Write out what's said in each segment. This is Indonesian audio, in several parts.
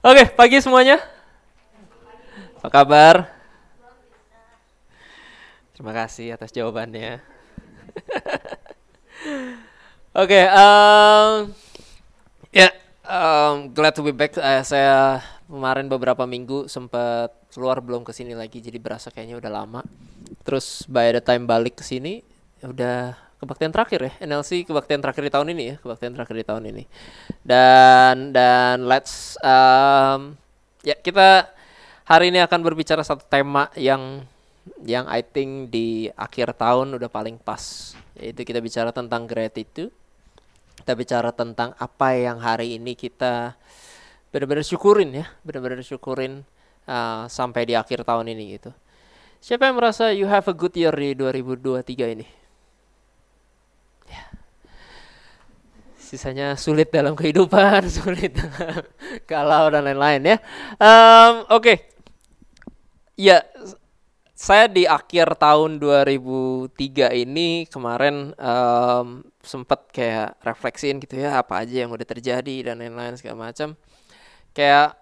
Oke, pagi semuanya. Apa kabar? Terima kasih atas jawabannya. Oke, um, ya, um, glad to be back. Uh, saya kemarin beberapa minggu sempat keluar belum ke sini lagi, jadi berasa kayaknya udah lama. Terus by the time balik ke sini, udah kebaktian terakhir ya NLC kebaktian terakhir di tahun ini ya kebaktian terakhir di tahun ini. Dan dan let's um, ya kita hari ini akan berbicara satu tema yang yang I think di akhir tahun udah paling pas. Yaitu kita bicara tentang gratitude. Kita bicara tentang apa yang hari ini kita benar-benar syukurin ya benar-benar syukurin uh, sampai di akhir tahun ini gitu. Siapa yang merasa you have a good year di 2023 ini sisanya sulit dalam kehidupan, sulit galau dan lain-lain ya. Um, Oke, okay. ya saya di akhir tahun 2003 ini kemarin um, sempat kayak refleksiin gitu ya apa aja yang udah terjadi dan lain-lain segala macam. Kayak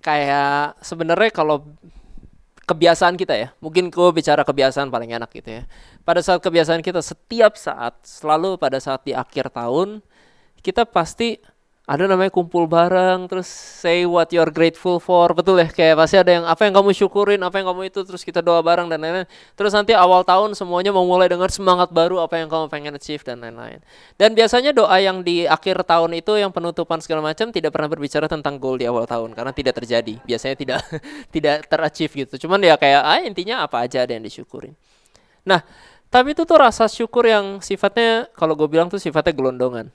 kayak sebenarnya kalau kebiasaan kita ya. Mungkin gue bicara kebiasaan paling enak gitu ya. Pada saat kebiasaan kita setiap saat, selalu pada saat di akhir tahun, kita pasti ada namanya kumpul bareng terus say what you're grateful for. Betul ya kayak pasti ada yang apa yang kamu syukurin apa yang kamu itu terus kita doa bareng dan lain-lain. Terus nanti awal tahun semuanya mau mulai dengan semangat baru apa yang kamu pengen achieve dan lain-lain. Dan biasanya doa yang di akhir tahun itu yang penutupan segala macam tidak pernah berbicara tentang goal di awal tahun karena tidak terjadi. Biasanya tidak tidak terachieve gitu. Cuman ya kayak ah intinya apa aja ada yang disyukurin. Nah tapi itu tuh rasa syukur yang sifatnya kalau gue bilang tuh sifatnya gelondongan.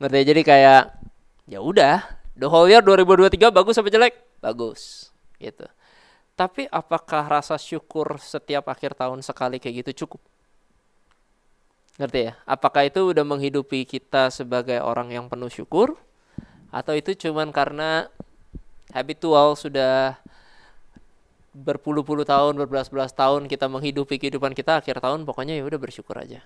Ngerti jadi kayak ya udah the whole year 2023 bagus apa jelek? Bagus gitu. Tapi apakah rasa syukur setiap akhir tahun sekali kayak gitu cukup? Ngerti ya? Apakah itu udah menghidupi kita sebagai orang yang penuh syukur? Atau itu cuman karena habitual sudah berpuluh-puluh tahun, berbelas-belas tahun kita menghidupi kehidupan kita akhir tahun pokoknya ya udah bersyukur aja.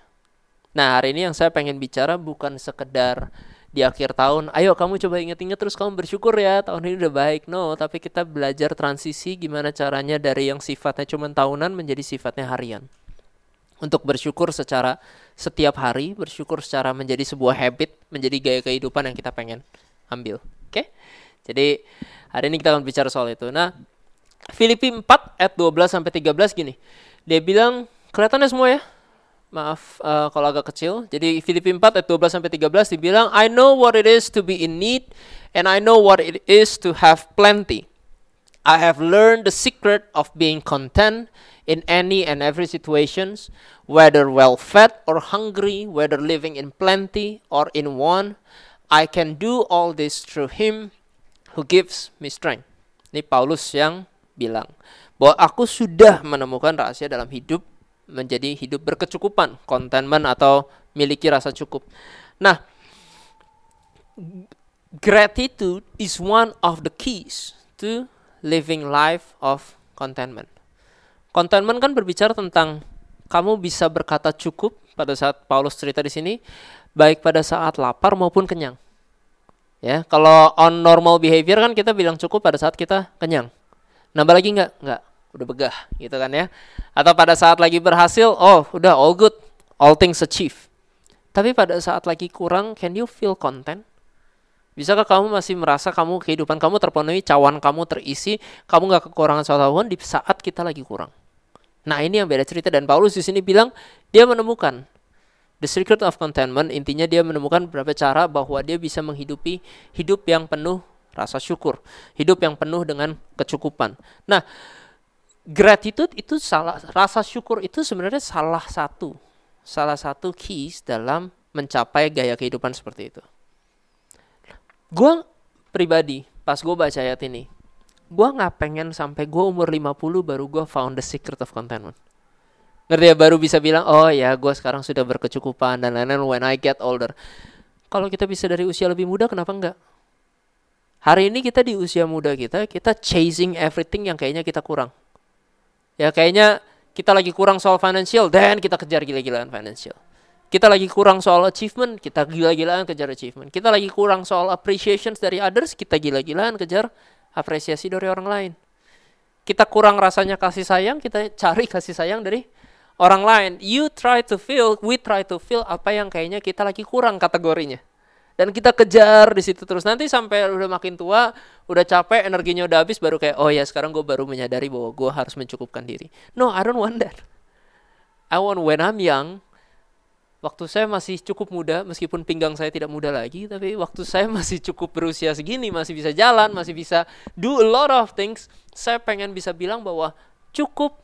Nah, hari ini yang saya pengen bicara bukan sekedar di akhir tahun, ayo kamu coba inget-inget terus kamu bersyukur ya tahun ini udah baik. No, tapi kita belajar transisi gimana caranya dari yang sifatnya cuma tahunan menjadi sifatnya harian. Untuk bersyukur secara setiap hari, bersyukur secara menjadi sebuah habit, menjadi gaya kehidupan yang kita pengen ambil. Oke? Okay? Jadi hari ini kita akan bicara soal itu. Nah, Filipi 4 ayat 12 sampai 13 gini. Dia bilang, kelihatannya semua ya? Maaf uh, kalau agak kecil. Jadi Filipi 4 ayat 12 sampai 13 dibilang I know what it is to be in need and I know what it is to have plenty. I have learned the secret of being content in any and every situations, whether well fed or hungry, whether living in plenty or in want. I can do all this through him who gives me strength. Ini Paulus yang bilang bahwa aku sudah menemukan rahasia dalam hidup menjadi hidup berkecukupan, contentment atau miliki rasa cukup. Nah, gratitude is one of the keys to living life of contentment. Contentment kan berbicara tentang kamu bisa berkata cukup pada saat Paulus cerita di sini, baik pada saat lapar maupun kenyang. Ya, kalau on normal behavior kan kita bilang cukup pada saat kita kenyang. Nambah lagi nggak? Nggak udah begah gitu kan ya. Atau pada saat lagi berhasil, oh udah all good, all things achieve. Tapi pada saat lagi kurang, can you feel content? Bisakah kamu masih merasa kamu kehidupan kamu terpenuhi, cawan kamu terisi, kamu nggak kekurangan suatu apa pun di saat kita lagi kurang? Nah ini yang beda cerita dan Paulus di sini bilang dia menemukan the secret of contentment. Intinya dia menemukan beberapa cara bahwa dia bisa menghidupi hidup yang penuh rasa syukur, hidup yang penuh dengan kecukupan. Nah gratitude itu salah rasa syukur itu sebenarnya salah satu salah satu keys dalam mencapai gaya kehidupan seperti itu. Gue pribadi pas gue baca ayat ini, gue nggak pengen sampai gue umur 50 baru gue found the secret of contentment. Ngerti ya baru bisa bilang, oh ya gue sekarang sudah berkecukupan dan lain-lain when I get older. Kalau kita bisa dari usia lebih muda, kenapa enggak? Hari ini kita di usia muda kita, kita chasing everything yang kayaknya kita kurang. Ya kayaknya kita lagi kurang soal financial, dan kita kejar gila-gilaan financial. Kita lagi kurang soal achievement, kita gila-gilaan kejar achievement. Kita lagi kurang soal appreciation dari others, kita gila-gilaan kejar apresiasi dari orang lain. Kita kurang rasanya kasih sayang, kita cari kasih sayang dari orang lain. You try to feel, we try to feel apa yang kayaknya kita lagi kurang kategorinya. Dan kita kejar di situ terus. Nanti sampai udah makin tua, udah capek, energinya udah habis, baru kayak, oh ya sekarang gue baru menyadari bahwa gue harus mencukupkan diri. No, I don't want that. I want when I'm young, waktu saya masih cukup muda, meskipun pinggang saya tidak muda lagi, tapi waktu saya masih cukup berusia segini, masih bisa jalan, masih bisa do a lot of things, saya pengen bisa bilang bahwa cukup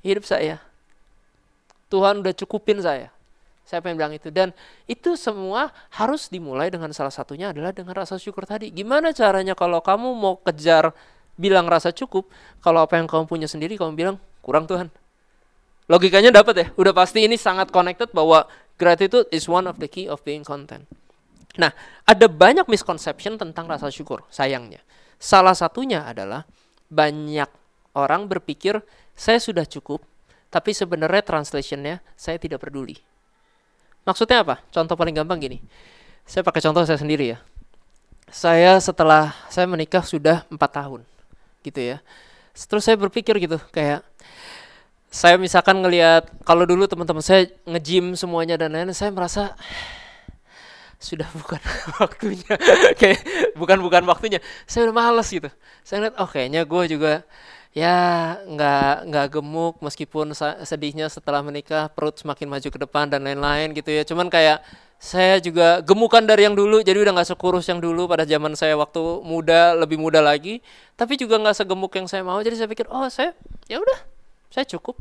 hidup saya. Tuhan udah cukupin saya. Saya pengen bilang itu. Dan itu semua harus dimulai dengan salah satunya adalah dengan rasa syukur tadi. Gimana caranya kalau kamu mau kejar bilang rasa cukup, kalau apa yang kamu punya sendiri kamu bilang kurang Tuhan. Logikanya dapat ya. Udah pasti ini sangat connected bahwa gratitude is one of the key of being content. Nah, ada banyak misconception tentang rasa syukur, sayangnya. Salah satunya adalah banyak orang berpikir saya sudah cukup, tapi sebenarnya translationnya saya tidak peduli. Maksudnya apa? Contoh paling gampang gini. Saya pakai contoh saya sendiri ya. Saya setelah saya menikah sudah empat tahun, gitu ya. Terus saya berpikir gitu, kayak saya misalkan ngelihat kalau dulu teman-teman saya nge-gym semuanya dan lain-lain, saya merasa sudah bukan waktunya kayak bukan bukan waktunya saya udah males gitu saya lihat oh kayaknya gue juga ya nggak nggak gemuk meskipun sedihnya setelah menikah perut semakin maju ke depan dan lain-lain gitu ya cuman kayak saya juga gemukan dari yang dulu jadi udah nggak sekurus yang dulu pada zaman saya waktu muda lebih muda lagi tapi juga nggak segemuk yang saya mau jadi saya pikir oh saya ya udah saya cukup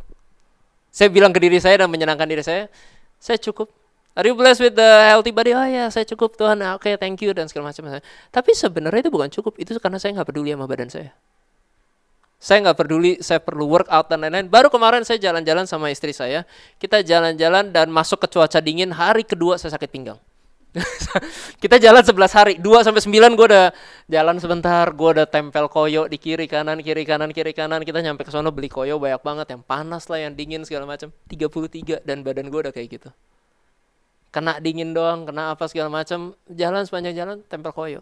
saya bilang ke diri saya dan menyenangkan diri saya saya cukup Are you blessed with the healthy body? Oh ya, saya cukup Tuhan. Oke, okay, thank you dan segala macam. Tapi sebenarnya itu bukan cukup. Itu karena saya nggak peduli sama badan saya. Saya nggak peduli, saya perlu workout dan lain-lain. Baru kemarin saya jalan-jalan sama istri saya. Kita jalan-jalan dan masuk ke cuaca dingin. Hari kedua saya sakit pinggang. kita jalan 11 hari, 2 sampai 9 gue udah jalan sebentar, gue udah tempel koyo di kiri kanan, kiri kanan, kiri kanan. Kita nyampe ke sana beli koyo banyak banget yang panas lah, yang dingin segala macam. 33 dan badan gue udah kayak gitu. Kena dingin doang, kena apa segala macam. Jalan sepanjang jalan tempel koyo.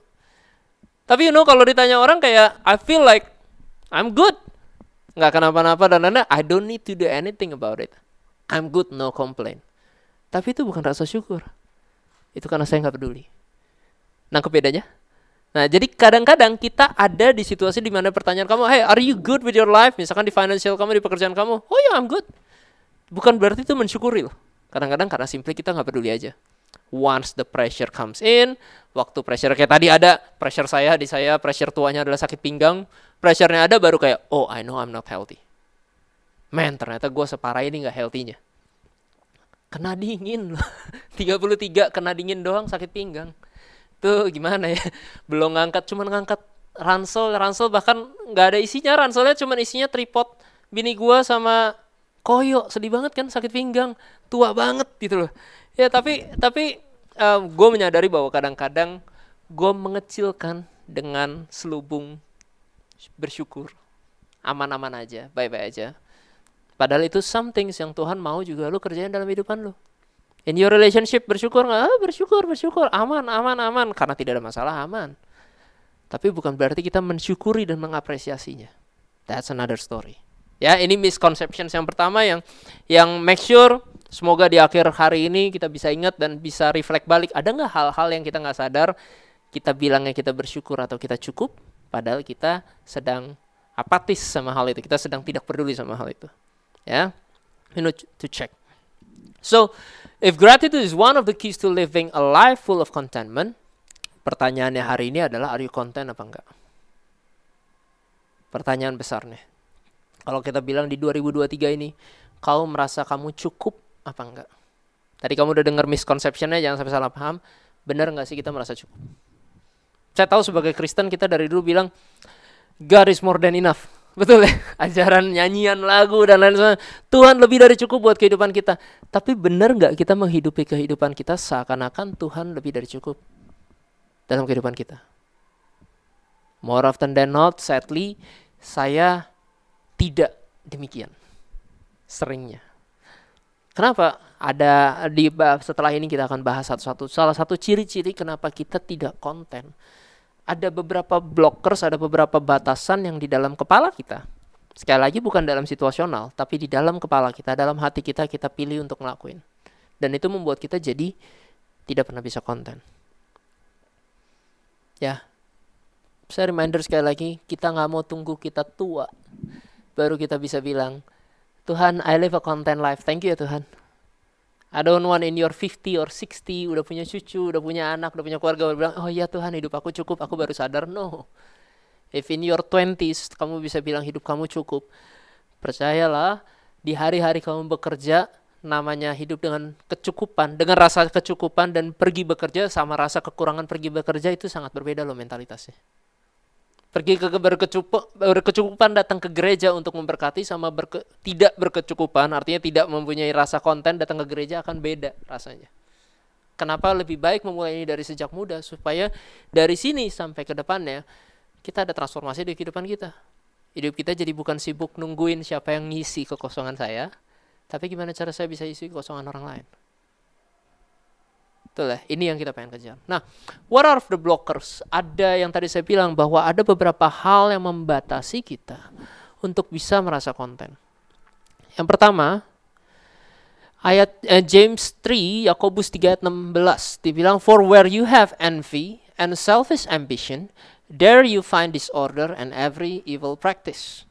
Tapi you know kalau ditanya orang kayak I feel like I'm good. Nggak kenapa-napa dan lain I don't need to do anything about it. I'm good, no complain. Tapi itu bukan rasa syukur. Itu karena saya nggak peduli. Nangkep bedanya? Nah, jadi kadang-kadang kita ada di situasi di mana pertanyaan kamu, hey, are you good with your life? Misalkan di financial kamu, di pekerjaan kamu, oh ya, yeah, I'm good. Bukan berarti itu mensyukuri loh. Kadang-kadang karena simply kita nggak peduli aja. Once the pressure comes in, waktu pressure kayak tadi ada, pressure saya di saya, pressure tuanya adalah sakit pinggang, pressure-nya ada baru kayak, oh I know I'm not healthy. Man, ternyata gue separah ini gak healthy-nya. Kena dingin loh. 33 kena dingin doang sakit pinggang. Tuh gimana ya? Belum ngangkat, cuman ngangkat ransel. Ransel bahkan gak ada isinya. Ranselnya cuman isinya tripod bini gue sama koyo. Sedih banget kan sakit pinggang. Tua banget gitu loh. Ya tapi tapi um, gue menyadari bahwa kadang-kadang gue mengecilkan dengan selubung bersyukur. Aman-aman aja, baik-baik aja. Padahal itu some things yang Tuhan mau juga lu kerjain dalam hidupan lu. In your relationship bersyukur nggak? Ah, bersyukur, bersyukur, aman, aman, aman. Karena tidak ada masalah, aman. Tapi bukan berarti kita mensyukuri dan mengapresiasinya. That's another story. Ya, ini misconceptions yang pertama yang yang make sure semoga di akhir hari ini kita bisa ingat dan bisa reflect balik. Ada nggak hal-hal yang kita nggak sadar kita bilangnya kita bersyukur atau kita cukup padahal kita sedang apatis sama hal itu. Kita sedang tidak peduli sama hal itu. Ya? You know to check. So if gratitude is one of the keys to living a life full of contentment pertanyaannya hari ini adalah are you content apa enggak? Pertanyaan besarnya kalau kita bilang di 2023 ini kau merasa kamu cukup apa enggak? Tadi kamu udah dengar misconceptionnya jangan sampai salah paham. Benar enggak sih kita merasa cukup Saya tahu sebagai Kristen kita dari dulu bilang God is more than enough. Betul ya? Ajaran nyanyian lagu dan lain sebagainya. Tuhan lebih dari cukup buat kehidupan kita. Tapi benar nggak kita menghidupi kehidupan kita seakan-akan Tuhan lebih dari cukup dalam kehidupan kita? More often than not, sadly, saya tidak demikian. Seringnya. Kenapa? Ada di setelah ini kita akan bahas satu-satu. Salah satu ciri-ciri kenapa kita tidak konten. Ada beberapa blockers, ada beberapa batasan yang di dalam kepala kita. Sekali lagi bukan dalam situasional, tapi di dalam kepala kita, dalam hati kita kita pilih untuk ngelakuin. Dan itu membuat kita jadi tidak pernah bisa konten. Ya, saya reminder sekali lagi, kita nggak mau tunggu kita tua, baru kita bisa bilang, Tuhan, I live a content life. Thank you ya Tuhan. I don't want in your 50 or 60 udah punya cucu, udah punya anak, udah punya keluarga bilang, "Oh ya Tuhan, hidup aku cukup." Aku baru sadar, no. If in your 20s kamu bisa bilang hidup kamu cukup, percayalah di hari-hari kamu bekerja namanya hidup dengan kecukupan, dengan rasa kecukupan dan pergi bekerja sama rasa kekurangan pergi bekerja itu sangat berbeda loh mentalitasnya. Pergi ke berkecukupan datang ke gereja untuk memberkati sama berke, tidak berkecukupan artinya tidak mempunyai rasa konten datang ke gereja akan beda rasanya. Kenapa lebih baik memulai ini dari sejak muda supaya dari sini sampai ke depannya kita ada transformasi di kehidupan kita. Hidup kita jadi bukan sibuk nungguin siapa yang ngisi kekosongan saya, tapi gimana cara saya bisa isi kekosongan orang lain. Betul ya, ini yang kita pengen kejar. Nah, what are the blockers? Ada yang tadi saya bilang bahwa ada beberapa hal yang membatasi kita untuk bisa merasa konten. Yang pertama, ayat eh, James 3, Yakobus 3 ayat 16 dibilang for where you have envy and selfish ambition, there you find disorder and every evil practice.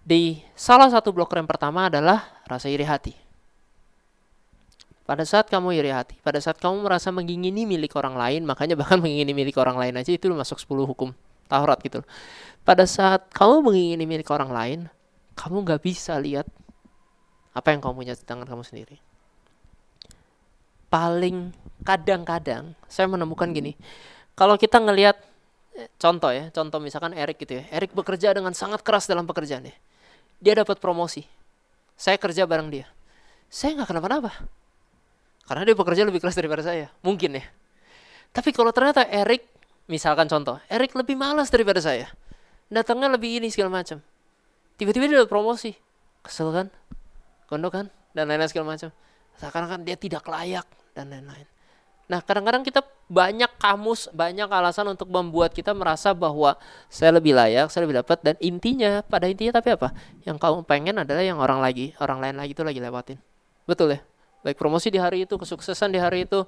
Di salah satu blocker yang pertama adalah rasa iri hati. Pada saat kamu iri hati, pada saat kamu merasa mengingini milik orang lain, makanya bahkan mengingini milik orang lain aja itu masuk 10 hukum Taurat gitu. Pada saat kamu mengingini milik orang lain, kamu nggak bisa lihat apa yang kamu punya di tangan kamu sendiri. Paling kadang-kadang saya menemukan gini, kalau kita ngelihat eh, contoh ya, contoh misalkan Erik gitu ya, Erik bekerja dengan sangat keras dalam pekerjaannya, dia dapat promosi, saya kerja bareng dia, saya nggak kenapa-napa karena dia bekerja lebih keras daripada saya. Mungkin ya. Tapi kalau ternyata Erik, misalkan contoh, Erik lebih malas daripada saya. Datangnya lebih ini segala macam. Tiba-tiba dia dapat promosi. Kesel kan? Gondok kan? Dan lain-lain segala macam. Seakan-akan dia tidak layak dan lain-lain. Nah, kadang-kadang kita banyak kamus, banyak alasan untuk membuat kita merasa bahwa saya lebih layak, saya lebih dapat dan intinya pada intinya tapi apa? Yang kamu pengen adalah yang orang lagi, orang lain lagi itu lagi lewatin. Betul ya? Baik promosi di hari itu, kesuksesan di hari itu,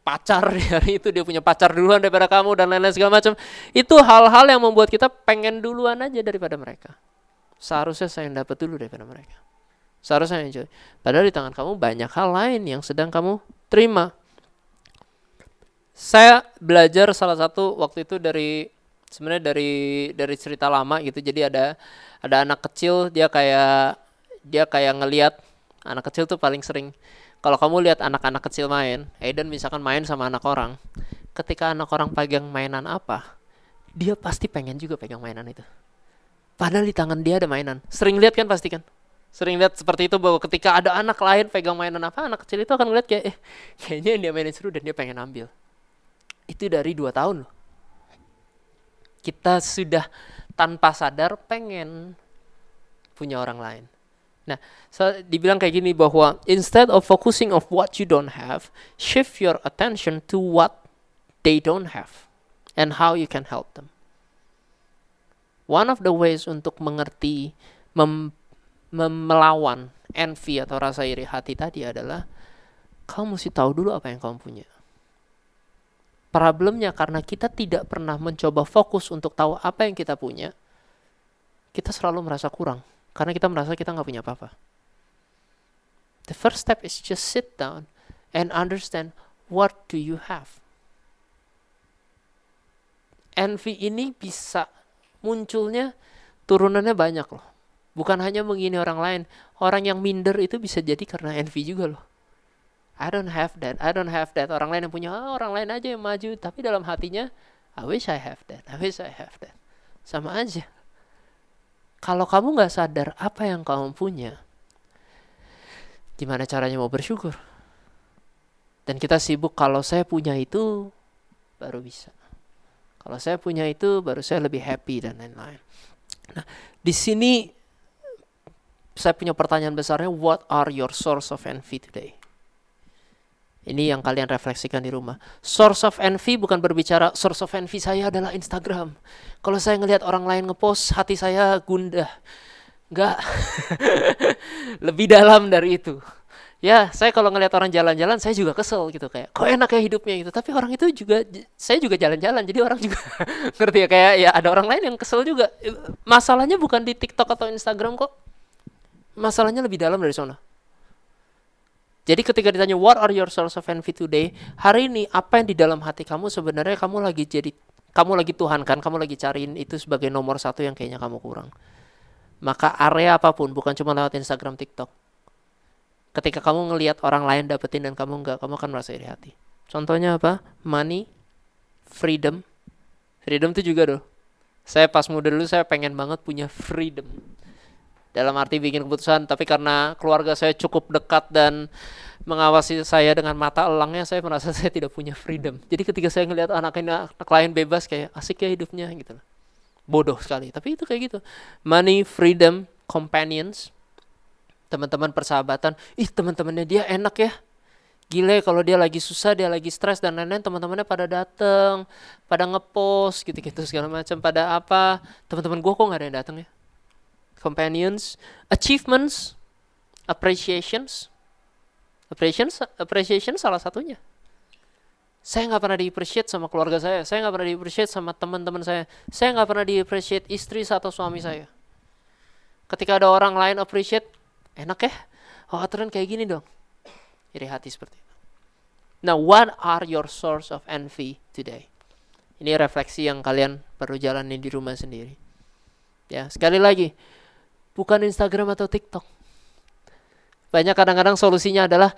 pacar di hari itu, dia punya pacar duluan daripada kamu dan lain-lain segala macam. Itu hal-hal yang membuat kita pengen duluan aja daripada mereka. Seharusnya saya yang dapat dulu daripada mereka. Seharusnya yang enjoy. Padahal di tangan kamu banyak hal lain yang sedang kamu terima. Saya belajar salah satu waktu itu dari sebenarnya dari dari cerita lama gitu. Jadi ada ada anak kecil dia kayak dia kayak ngelihat anak kecil tuh paling sering kalau kamu lihat anak-anak kecil main, Aiden misalkan main sama anak orang, ketika anak orang pegang mainan apa, dia pasti pengen juga pegang mainan itu. Padahal di tangan dia ada mainan. Sering lihat kan pasti kan? Sering lihat seperti itu bahwa ketika ada anak lain pegang mainan apa, anak kecil itu akan ngeliat kayak, eh, kayaknya yang dia mainin seru dan dia pengen ambil. Itu dari dua tahun loh. Kita sudah tanpa sadar pengen punya orang lain. Nah, so, dibilang kayak gini bahwa instead of focusing of what you don't have, shift your attention to what they don't have and how you can help them. One of the ways untuk mengerti mem, mem melawan envy atau rasa iri hati tadi adalah kamu mesti tahu dulu apa yang kamu punya. Problemnya karena kita tidak pernah mencoba fokus untuk tahu apa yang kita punya, kita selalu merasa kurang karena kita merasa kita nggak punya apa-apa. The first step is just sit down and understand what do you have. Envy ini bisa munculnya turunannya banyak loh. Bukan hanya mengini orang lain. Orang yang minder itu bisa jadi karena envy juga loh. I don't have that, I don't have that. Orang lain yang punya, oh, orang lain aja yang maju. Tapi dalam hatinya I wish I have that. I wish I have that. Sama aja. Kalau kamu nggak sadar apa yang kamu punya, gimana caranya mau bersyukur? Dan kita sibuk kalau saya punya itu baru bisa. Kalau saya punya itu baru saya lebih happy dan lain-lain. Nah, di sini saya punya pertanyaan besarnya, what are your source of envy today? Ini yang kalian refleksikan di rumah. Source of envy bukan berbicara source of envy saya adalah Instagram. Kalau saya ngelihat orang lain ngepost, hati saya gundah. Enggak. Lebih dalam dari itu. Ya, saya kalau ngelihat orang jalan-jalan, saya juga kesel gitu kayak, kok enak ya hidupnya gitu. Tapi orang itu juga, saya juga jalan-jalan, jadi orang juga ngerti ya kayak ya ada orang lain yang kesel juga. Masalahnya bukan di TikTok atau Instagram kok. Masalahnya lebih dalam dari sana. Jadi ketika ditanya what are your source of envy today, hari ini apa yang di dalam hati kamu sebenarnya kamu lagi jadi kamu lagi Tuhan kan, kamu lagi cariin itu sebagai nomor satu yang kayaknya kamu kurang. Maka area apa pun, bukan cuma lewat Instagram, TikTok. Ketika kamu ngelihat orang lain dapetin dan kamu enggak, kamu akan merasa iri hati. Contohnya apa? Money, freedom. Freedom itu juga doh. Saya pas muda dulu saya pengen banget punya freedom dalam arti bikin keputusan tapi karena keluarga saya cukup dekat dan mengawasi saya dengan mata elangnya saya merasa saya tidak punya freedom. Jadi ketika saya ngelihat anak anak lain bebas kayak asik ya hidupnya gitu bodoh sekali tapi itu kayak gitu. Money freedom companions teman-teman persahabatan. Ih teman-temannya dia enak ya. Gile kalau dia lagi susah dia lagi stres dan lain-lain teman-temannya pada dateng pada ngepost gitu-gitu segala macam pada apa. Teman-teman gue kok nggak ada yang datang ya companions, achievements, appreciations. Appreciation, appreciation salah satunya. Saya nggak pernah di appreciate sama keluarga saya. Saya nggak pernah di appreciate sama teman-teman saya. Saya nggak pernah di appreciate istri atau suami saya. Ketika ada orang lain appreciate, enak ya? Oh aturan kayak gini dong. Iri hati seperti itu. Now, what are your source of envy today? Ini refleksi yang kalian perlu jalani di rumah sendiri. Ya, sekali lagi, bukan Instagram atau TikTok. Banyak kadang-kadang solusinya adalah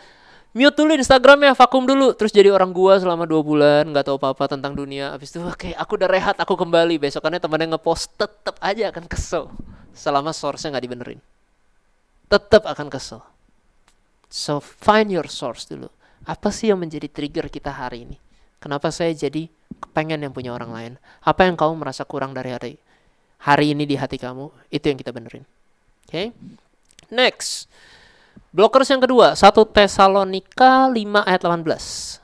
mute dulu Instagramnya, vakum dulu, terus jadi orang gua selama dua bulan, nggak tahu apa-apa tentang dunia. Abis itu, oke, okay, aku udah rehat, aku kembali. Besokannya temannya ngepost, tetep aja akan kesel. Selama source-nya nggak dibenerin. Tetep akan kesel. So, find your source dulu. Apa sih yang menjadi trigger kita hari ini? Kenapa saya jadi kepengen yang punya orang lain? Apa yang kamu merasa kurang dari hari hari ini di hati kamu? Itu yang kita benerin. Oke. Okay? Next. Blockers yang kedua, 1 Tesalonika 5 ayat 18.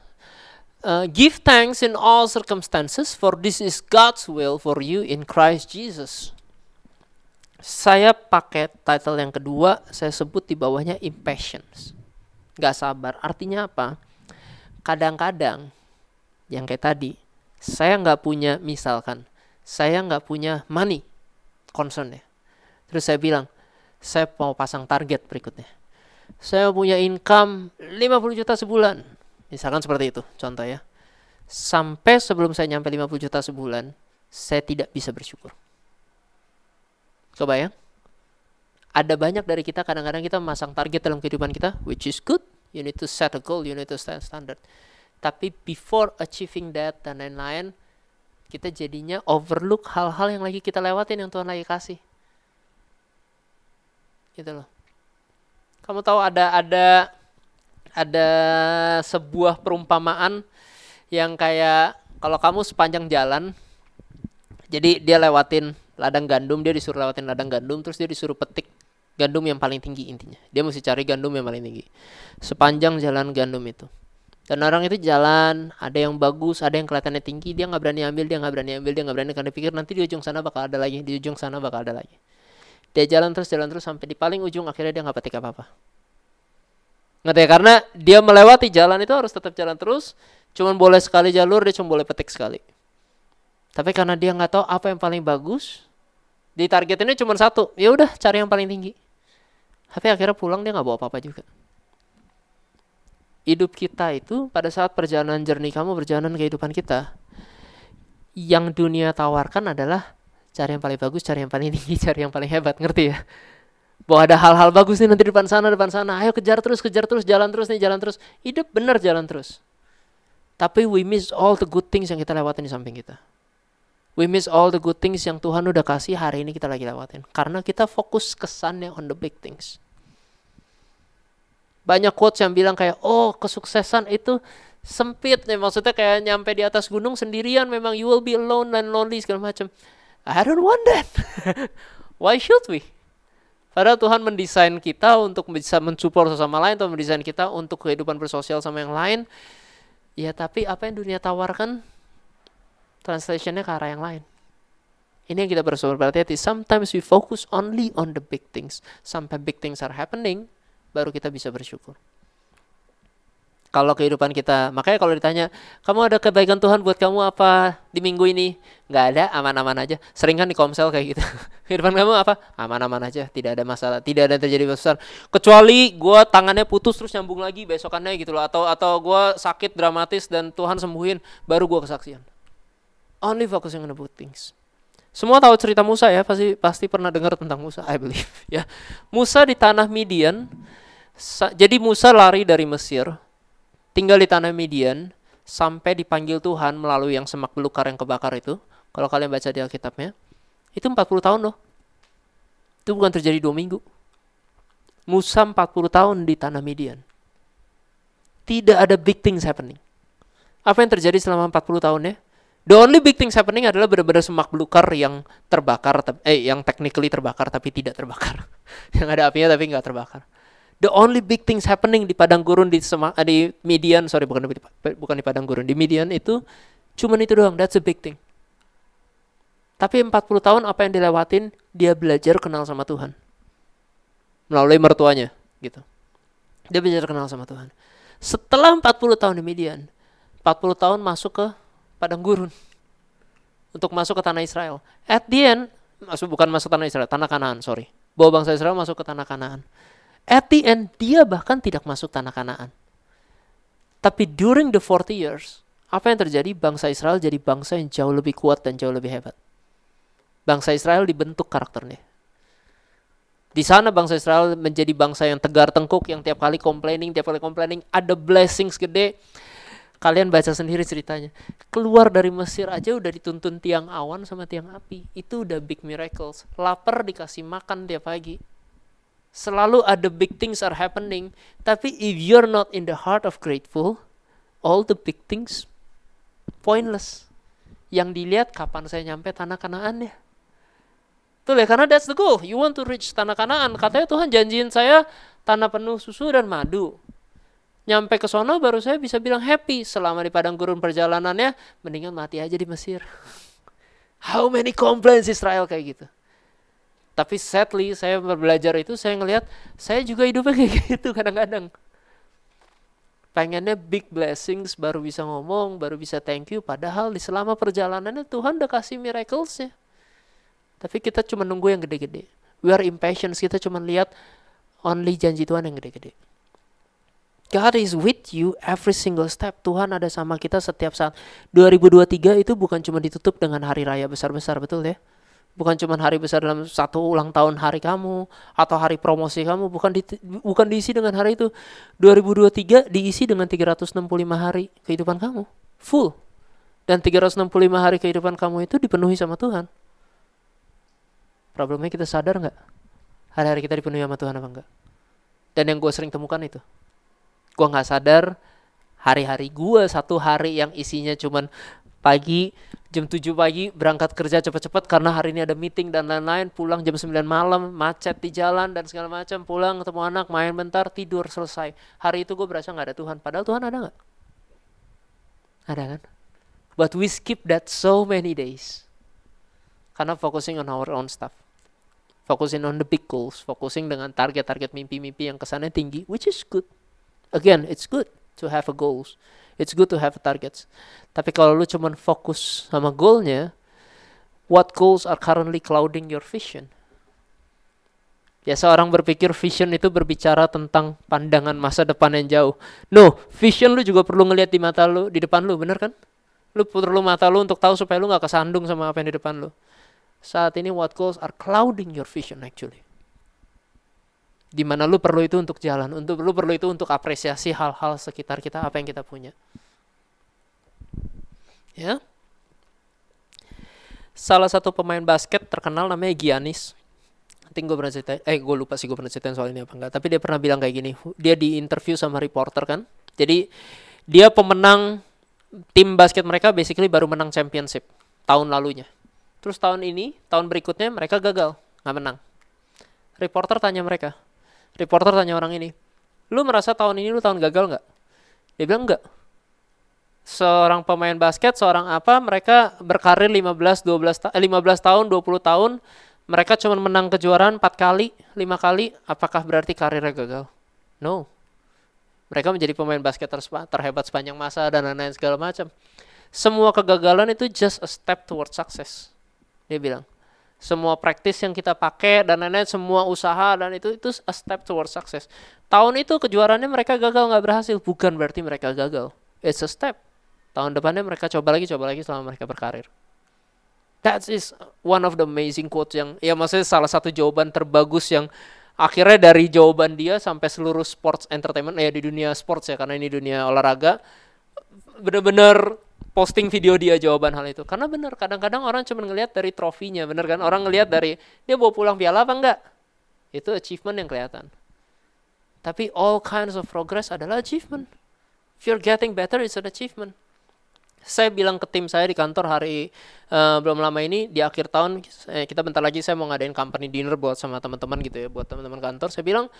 Uh, give thanks in all circumstances, for this is God's will for you in Christ Jesus. Saya pakai title yang kedua, saya sebut di bawahnya impatience. Gak sabar. Artinya apa? Kadang-kadang, yang kayak tadi, saya nggak punya, misalkan, saya nggak punya money, concern ya. Terus saya bilang, saya mau pasang target berikutnya. Saya punya income 50 juta sebulan. Misalkan seperti itu, contoh ya. Sampai sebelum saya nyampe 50 juta sebulan, saya tidak bisa bersyukur. Coba ya. Ada banyak dari kita kadang-kadang kita memasang target dalam kehidupan kita, which is good. You need to set a goal, you need to set a standard. Tapi before achieving that dan lain-lain, kita jadinya overlook hal-hal yang lagi kita lewatin yang Tuhan lagi kasih gitu loh. Kamu tahu ada ada ada sebuah perumpamaan yang kayak kalau kamu sepanjang jalan jadi dia lewatin ladang gandum dia disuruh lewatin ladang gandum terus dia disuruh petik gandum yang paling tinggi intinya. Dia mesti cari gandum yang paling tinggi. Sepanjang jalan gandum itu. Dan orang itu jalan ada yang bagus ada yang kelihatannya tinggi dia nggak berani ambil dia nggak berani ambil dia nggak berani karena pikir nanti di ujung sana bakal ada lagi di ujung sana bakal ada lagi dia jalan terus jalan terus sampai di paling ujung akhirnya dia nggak petik apa apa ngerti ya? Karena dia melewati jalan itu harus tetap jalan terus cuman boleh sekali jalur dia cuma boleh petik sekali. Tapi karena dia nggak tahu apa yang paling bagus di target ini cuma satu ya udah cari yang paling tinggi. Tapi akhirnya pulang dia nggak bawa apa apa juga. Hidup kita itu pada saat perjalanan jernih kamu perjalanan kehidupan kita yang dunia tawarkan adalah cari yang paling bagus, cari yang paling tinggi, cari yang paling hebat, ngerti ya? Bahwa ada hal-hal bagus nih nanti depan sana, depan sana. Ayo kejar terus, kejar terus, jalan terus nih, jalan terus. Hidup benar jalan terus. Tapi we miss all the good things yang kita lewatin di samping kita. We miss all the good things yang Tuhan udah kasih hari ini kita lagi lewatin. Karena kita fokus kesannya on the big things. Banyak quotes yang bilang kayak, oh kesuksesan itu sempit nih. Maksudnya kayak nyampe di atas gunung sendirian memang you will be alone and lonely segala macam. I don't want that. Why should we? Padahal Tuhan mendesain kita untuk bisa mensupport sesama lain atau mendesain kita untuk kehidupan bersosial sama yang lain. Ya tapi apa yang dunia tawarkan translationnya ke arah yang lain. Ini yang kita harus berhati-hati. Sometimes we focus only on the big things. Sampai big things are happening, baru kita bisa bersyukur kalau kehidupan kita. Makanya kalau ditanya, kamu ada kebaikan Tuhan buat kamu apa di minggu ini? Nggak ada, aman-aman aja. Sering kan di komsel kayak gitu. kehidupan kamu apa? Aman-aman aja, tidak ada masalah, tidak ada terjadi besar. Kecuali gue tangannya putus terus nyambung lagi besokannya gitu loh. Atau atau gue sakit dramatis dan Tuhan sembuhin, baru gue kesaksian. Only focusing on the good things. Semua tahu cerita Musa ya, pasti pasti pernah dengar tentang Musa, I believe ya. Musa di tanah Midian, jadi Musa lari dari Mesir, tinggal di tanah Midian sampai dipanggil Tuhan melalui yang semak belukar yang kebakar itu. Kalau kalian baca di Alkitabnya, itu 40 tahun loh. Itu bukan terjadi dua minggu. Musa 40 tahun di tanah Midian. Tidak ada big things happening. Apa yang terjadi selama 40 tahun ya? The only big things happening adalah benar-benar semak belukar yang terbakar, eh yang technically terbakar tapi tidak terbakar. yang ada apinya tapi nggak terbakar. The only big things happening di padang gurun di Sema, eh, di Midian, sorry bukan di, bukan di padang gurun, di Midian itu cuman itu doang. That's a big thing. Tapi 40 tahun apa yang dilewatin, dia belajar kenal sama Tuhan. Melalui mertuanya, gitu. Dia belajar kenal sama Tuhan. Setelah 40 tahun di Midian, 40 tahun masuk ke padang gurun. Untuk masuk ke tanah Israel. At the end, masuk bukan masuk tanah Israel, tanah Kanaan, sorry. Bawa bangsa Israel masuk ke tanah Kanaan. At the end, dia bahkan tidak masuk tanah kanaan. Tapi during the 40 years, apa yang terjadi? Bangsa Israel jadi bangsa yang jauh lebih kuat dan jauh lebih hebat. Bangsa Israel dibentuk karakternya. Di sana bangsa Israel menjadi bangsa yang tegar tengkuk, yang tiap kali complaining, tiap kali complaining, ada blessings gede. Kalian baca sendiri ceritanya. Keluar dari Mesir aja udah dituntun tiang awan sama tiang api. Itu udah big miracles. Lapar dikasih makan tiap pagi Selalu ada big things are happening, tapi if you're not in the heart of grateful, all the big things pointless. Yang dilihat kapan saya nyampe tanah Kanaan ya. Tuh ya, karena that's the goal. You want to reach tanah Kanaan. Katanya Tuhan janjiin saya tanah penuh susu dan madu. Nyampe ke sono baru saya bisa bilang happy selama di padang gurun perjalanannya mendingan mati aja di Mesir. How many complaints Israel kayak gitu. Tapi sadly saya belajar itu saya ngelihat saya juga hidupnya kayak gitu kadang-kadang. Pengennya big blessings baru bisa ngomong, baru bisa thank you. Padahal di selama perjalanannya Tuhan udah kasih miraclesnya. Tapi kita cuma nunggu yang gede-gede. We are impatient, kita cuma lihat only janji Tuhan yang gede-gede. God is with you every single step. Tuhan ada sama kita setiap saat. 2023 itu bukan cuma ditutup dengan hari raya besar-besar, betul ya? Bukan cuma hari besar dalam satu ulang tahun hari kamu atau hari promosi kamu bukan di, bukan diisi dengan hari itu. 2023 diisi dengan 365 hari kehidupan kamu full. Dan 365 hari kehidupan kamu itu dipenuhi sama Tuhan. Problemnya kita sadar nggak? Hari-hari kita dipenuhi sama Tuhan apa enggak dan yang gue sering temukan itu. Gue nggak sadar hari-hari gue satu hari yang isinya cuman pagi jam 7 pagi berangkat kerja cepat-cepat karena hari ini ada meeting dan lain-lain. Pulang jam 9 malam macet di jalan dan segala macam. Pulang ketemu anak main bentar tidur selesai. Hari itu gue berasa nggak ada Tuhan. Padahal Tuhan ada nggak? Ada kan? But we skip that so many days. Karena focusing on our own stuff. Focusing on the big goals. Focusing dengan target-target mimpi-mimpi yang kesannya tinggi which is good. Again it's good to have a goals It's good to have targets. Tapi kalau lu cuman fokus sama goalnya, what goals are currently clouding your vision? Ya seorang berpikir vision itu berbicara tentang pandangan masa depan yang jauh. No, vision lu juga perlu ngelihat di mata lu, di depan lu, bener kan? Lu perlu mata lu untuk tahu supaya lu nggak kesandung sama apa yang di depan lu. Saat ini what goals are clouding your vision actually di mana lu perlu itu untuk jalan, untuk lu perlu itu untuk apresiasi hal-hal sekitar kita apa yang kita punya. Ya. salah satu pemain basket terkenal namanya Giannis. Nanti gue pernah cerita, eh gue lupa sih gue pernah ceritain soal ini apa enggak. Tapi dia pernah bilang kayak gini, dia di interview sama reporter kan. Jadi dia pemenang tim basket mereka basically baru menang championship tahun lalunya. Terus tahun ini, tahun berikutnya mereka gagal, nggak menang. Reporter tanya mereka, reporter tanya orang ini, lu merasa tahun ini lu tahun gagal nggak? Dia bilang enggak seorang pemain basket, seorang apa, mereka berkarir 15 12 ta 15 tahun, 20 tahun, mereka cuma menang kejuaraan 4 kali, 5 kali, apakah berarti karirnya gagal? No. Mereka menjadi pemain basket terhebat sepanjang masa dan lain-lain segala macam. Semua kegagalan itu just a step towards success. Dia bilang. Semua praktis yang kita pakai dan lain-lain, semua usaha dan itu itu a step towards success. Tahun itu kejuaraannya mereka gagal nggak berhasil, bukan berarti mereka gagal. It's a step tahun depannya mereka coba lagi coba lagi selama mereka berkarir that is one of the amazing quotes yang ya maksudnya salah satu jawaban terbagus yang akhirnya dari jawaban dia sampai seluruh sports entertainment ya di dunia sports ya karena ini dunia olahraga bener-bener posting video dia jawaban hal itu. Karena bener kadang-kadang orang cuma ngelihat dari trofinya bener kan? Orang ngelihat dari dia bawa pulang piala apa enggak? Itu achievement yang kelihatan. Tapi all kinds of progress adalah achievement. If you're getting better it's an achievement. Saya bilang ke tim saya di kantor hari uh, belum lama ini di akhir tahun eh, kita bentar lagi saya mau ngadain company dinner buat sama teman-teman gitu ya buat teman-teman kantor. Saya bilang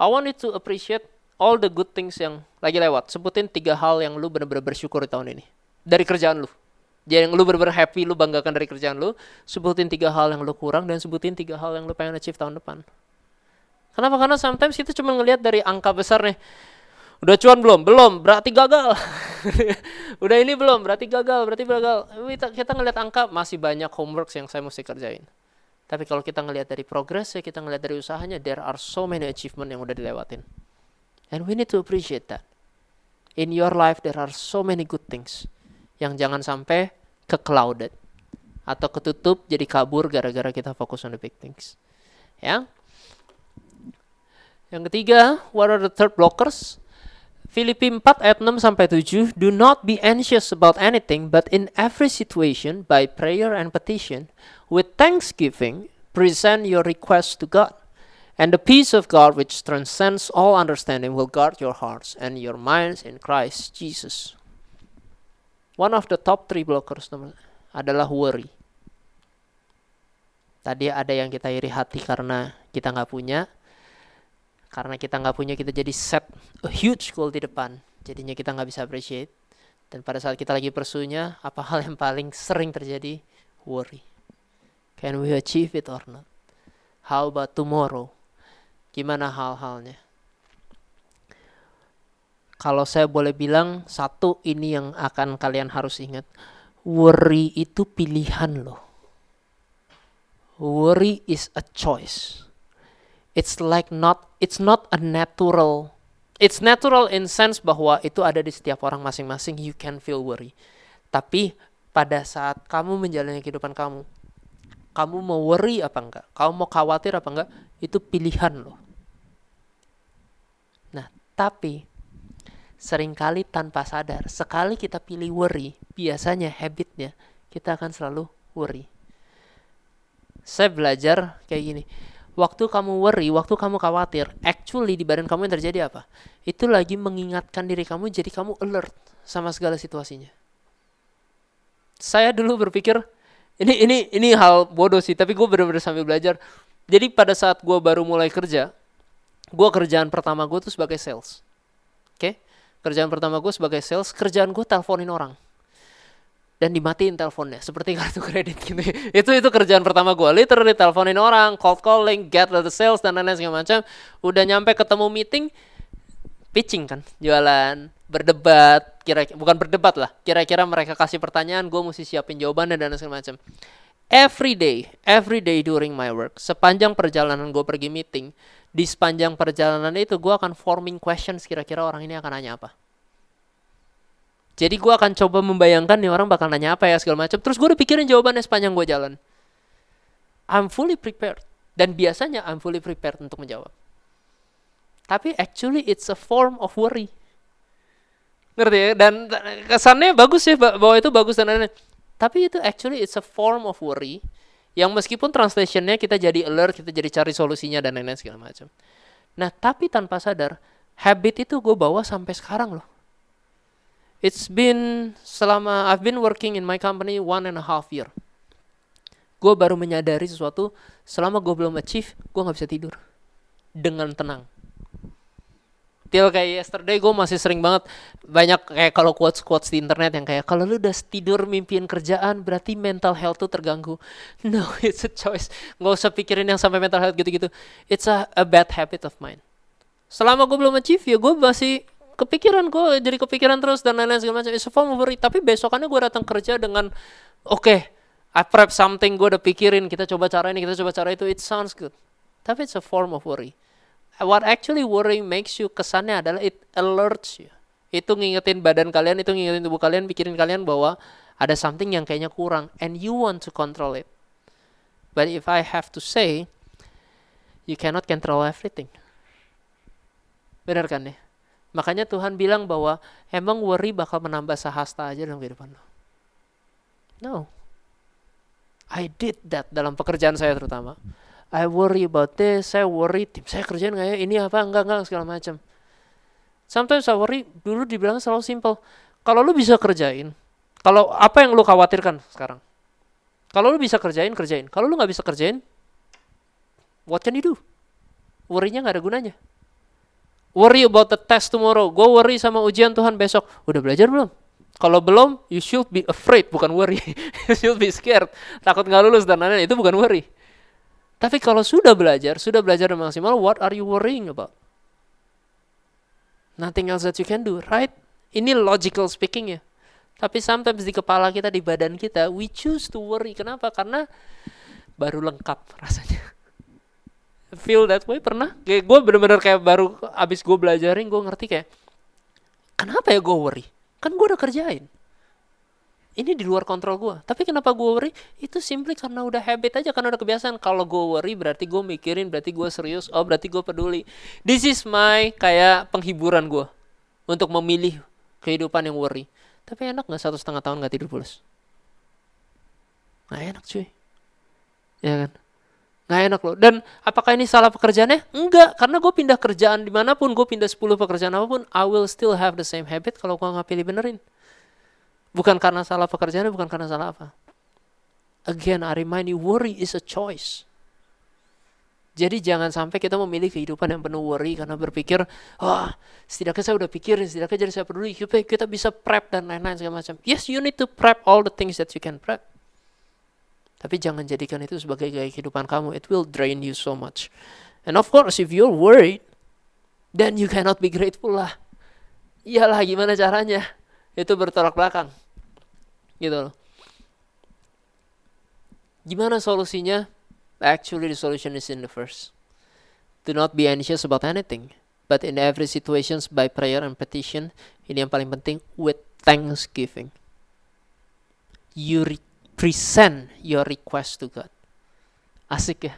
I want you to appreciate all the good things yang lagi lewat. Sebutin tiga hal yang lu benar-benar bersyukur di tahun ini dari kerjaan lu jadi yang lu benar-benar happy lu banggakan dari kerjaan lu sebutin tiga hal yang lu kurang dan sebutin tiga hal yang lu pengen achieve tahun depan kenapa karena sometimes kita cuma ngelihat dari angka besar nih Udah cuan belum? Belum, berarti gagal. Udah ini belum, berarti gagal, berarti gagal. Kita, kita ngeliat angka masih banyak homework yang saya mesti kerjain. Tapi kalau kita ngelihat dari progresnya, kita ngelihat dari usahanya, there are so many achievement yang udah dilewatin. And we need to appreciate that. In your life there are so many good things yang jangan sampai ke clouded atau ketutup jadi kabur gara-gara kita fokus on the big things. Ya. Yang ketiga, what are the third blockers? Filipi 4 ayat 6 sampai 7, Do not be anxious about anything, but in every situation, by prayer and petition, with thanksgiving, present your requests to God. And the peace of God, which transcends all understanding, will guard your hearts and your minds in Christ Jesus. One of the top three blockers adalah worry. Tadi ada yang kita iri hati karena kita nggak punya, karena kita nggak punya kita jadi set a huge goal di depan. Jadinya kita nggak bisa appreciate. Dan pada saat kita lagi pursunya apa hal yang paling sering terjadi? Worry. Can we achieve it or not? How about tomorrow? Gimana hal-halnya kalau saya boleh bilang satu ini yang akan kalian harus ingat. Worry itu pilihan loh. Worry is a choice. It's like not it's not a natural it's natural in sense bahwa itu ada di setiap orang masing-masing. You can feel worry. Tapi pada saat kamu menjalani kehidupan kamu kamu mau worry apa enggak? Kamu mau khawatir apa enggak? Itu pilihan loh. Nah tapi sering kali tanpa sadar sekali kita pilih worry biasanya habitnya kita akan selalu worry saya belajar kayak gini waktu kamu worry, waktu kamu khawatir, actually di badan kamu yang terjadi apa? Itu lagi mengingatkan diri kamu jadi kamu alert sama segala situasinya. Saya dulu berpikir ini ini ini hal bodoh sih, tapi gue benar-benar sambil belajar. Jadi pada saat gue baru mulai kerja, gue kerjaan pertama gue tuh sebagai sales. Oke, okay? Kerjaan pertama gue sebagai sales, kerjaan gue teleponin orang. Dan dimatiin teleponnya seperti kartu kredit gitu. Itu itu kerjaan pertama gue literally teleponin orang cold calling get the sales dan lain-lain segala macam. Udah nyampe ketemu meeting pitching kan jualan berdebat kira bukan berdebat lah kira-kira mereka kasih pertanyaan gue mesti siapin jawabannya dan segala macam. Every day every day during my work sepanjang perjalanan gue pergi meeting di sepanjang perjalanan itu gue akan forming questions kira-kira orang ini akan nanya apa jadi gue akan coba membayangkan nih orang bakal nanya apa ya segala macam. Terus gue udah pikirin jawabannya sepanjang gue jalan. I'm fully prepared. Dan biasanya I'm fully prepared untuk menjawab. Tapi actually it's a form of worry. Ngerti ya? Dan kesannya bagus sih bahwa itu bagus dan lain-lain. Tapi itu actually it's a form of worry yang meskipun translationnya kita jadi alert, kita jadi cari solusinya dan lain-lain segala macam. Nah, tapi tanpa sadar, habit itu gue bawa sampai sekarang loh. It's been selama I've been working in my company one and a half year. Gue baru menyadari sesuatu selama gue belum achieve, gue nggak bisa tidur dengan tenang till kayak yesterday gue masih sering banget banyak kayak kalau quotes quotes di internet yang kayak kalau lu udah tidur mimpiin kerjaan berarti mental health tuh terganggu. No it's a choice. Nggak usah pikirin yang sampai mental health gitu-gitu. It's a, a bad habit of mine. Selama gue belum achieve ya gue masih kepikiran gue jadi kepikiran terus dan lain-lain segala macam. It's a form of worry. Tapi besokannya gue datang kerja dengan oke okay, I prep something gue udah pikirin kita coba cara ini kita coba cara itu. It sounds good. Tapi it's a form of worry what actually worrying makes you kesannya adalah it alerts you. Itu ngingetin badan kalian, itu ngingetin tubuh kalian, pikirin kalian bahwa ada something yang kayaknya kurang and you want to control it. But if I have to say, you cannot control everything. Benar kan ya? Makanya Tuhan bilang bahwa emang worry bakal menambah sahasta aja dalam kehidupan lo. No. I did that dalam pekerjaan saya terutama. I worry about this, saya worry tim saya kerjaan nggak ya, ini apa, enggak, enggak, segala macam. Sometimes I worry, dulu dibilang selalu simple. Kalau lu bisa kerjain, kalau apa yang lu khawatirkan sekarang? Kalau lu bisa kerjain, kerjain. Kalau lu nggak bisa kerjain, what can you do? Worry-nya nggak ada gunanya. Worry about the test tomorrow. Gue worry sama ujian Tuhan besok. Udah belajar belum? Kalau belum, you should be afraid, bukan worry. you should be scared. Takut nggak lulus dan lain-lain. Itu bukan worry. Tapi kalau sudah belajar, sudah belajar dengan maksimal, what are you worrying about? Nothing else that you can do, right? Ini logical speaking ya. Tapi sometimes di kepala kita, di badan kita, we choose to worry. Kenapa? Karena baru lengkap rasanya. Feel that way pernah? Kayak gue bener-bener kayak baru abis gue belajarin, gue ngerti kayak, kenapa ya gue worry? Kan gue udah kerjain ini di luar kontrol gue. Tapi kenapa gue worry? Itu simply karena udah habit aja, karena udah kebiasaan. Kalau gue worry berarti gue mikirin, berarti gue serius, oh berarti gue peduli. This is my kayak penghiburan gue untuk memilih kehidupan yang worry. Tapi enak nggak satu setengah tahun nggak tidur pulas? Nggak enak cuy. Ya kan? Nggak enak loh. Dan apakah ini salah pekerjaannya? Enggak, karena gue pindah kerjaan di mana pun, gue pindah 10 pekerjaan apa pun, I will still have the same habit kalau gue nggak pilih benerin. Bukan karena salah pekerjaannya, bukan karena salah apa. Again, I remind you, worry is a choice. Jadi jangan sampai kita memilih kehidupan yang penuh worry karena berpikir, wah, oh, setidaknya saya udah pikirin, setidaknya jadi saya peduli, kita bisa prep dan lain-lain segala macam. Yes, you need to prep all the things that you can prep. Tapi jangan jadikan itu sebagai gaya kehidupan kamu. It will drain you so much. And of course, if you're worried, then you cannot be grateful lah. Iyalah, gimana caranya? Itu bertolak belakang gitu loh. Gimana solusinya? Actually the solution is in the verse. Do not be anxious about anything but in every situations by prayer and petition ini yang paling penting with thanksgiving. You present your request to God. Asik ya?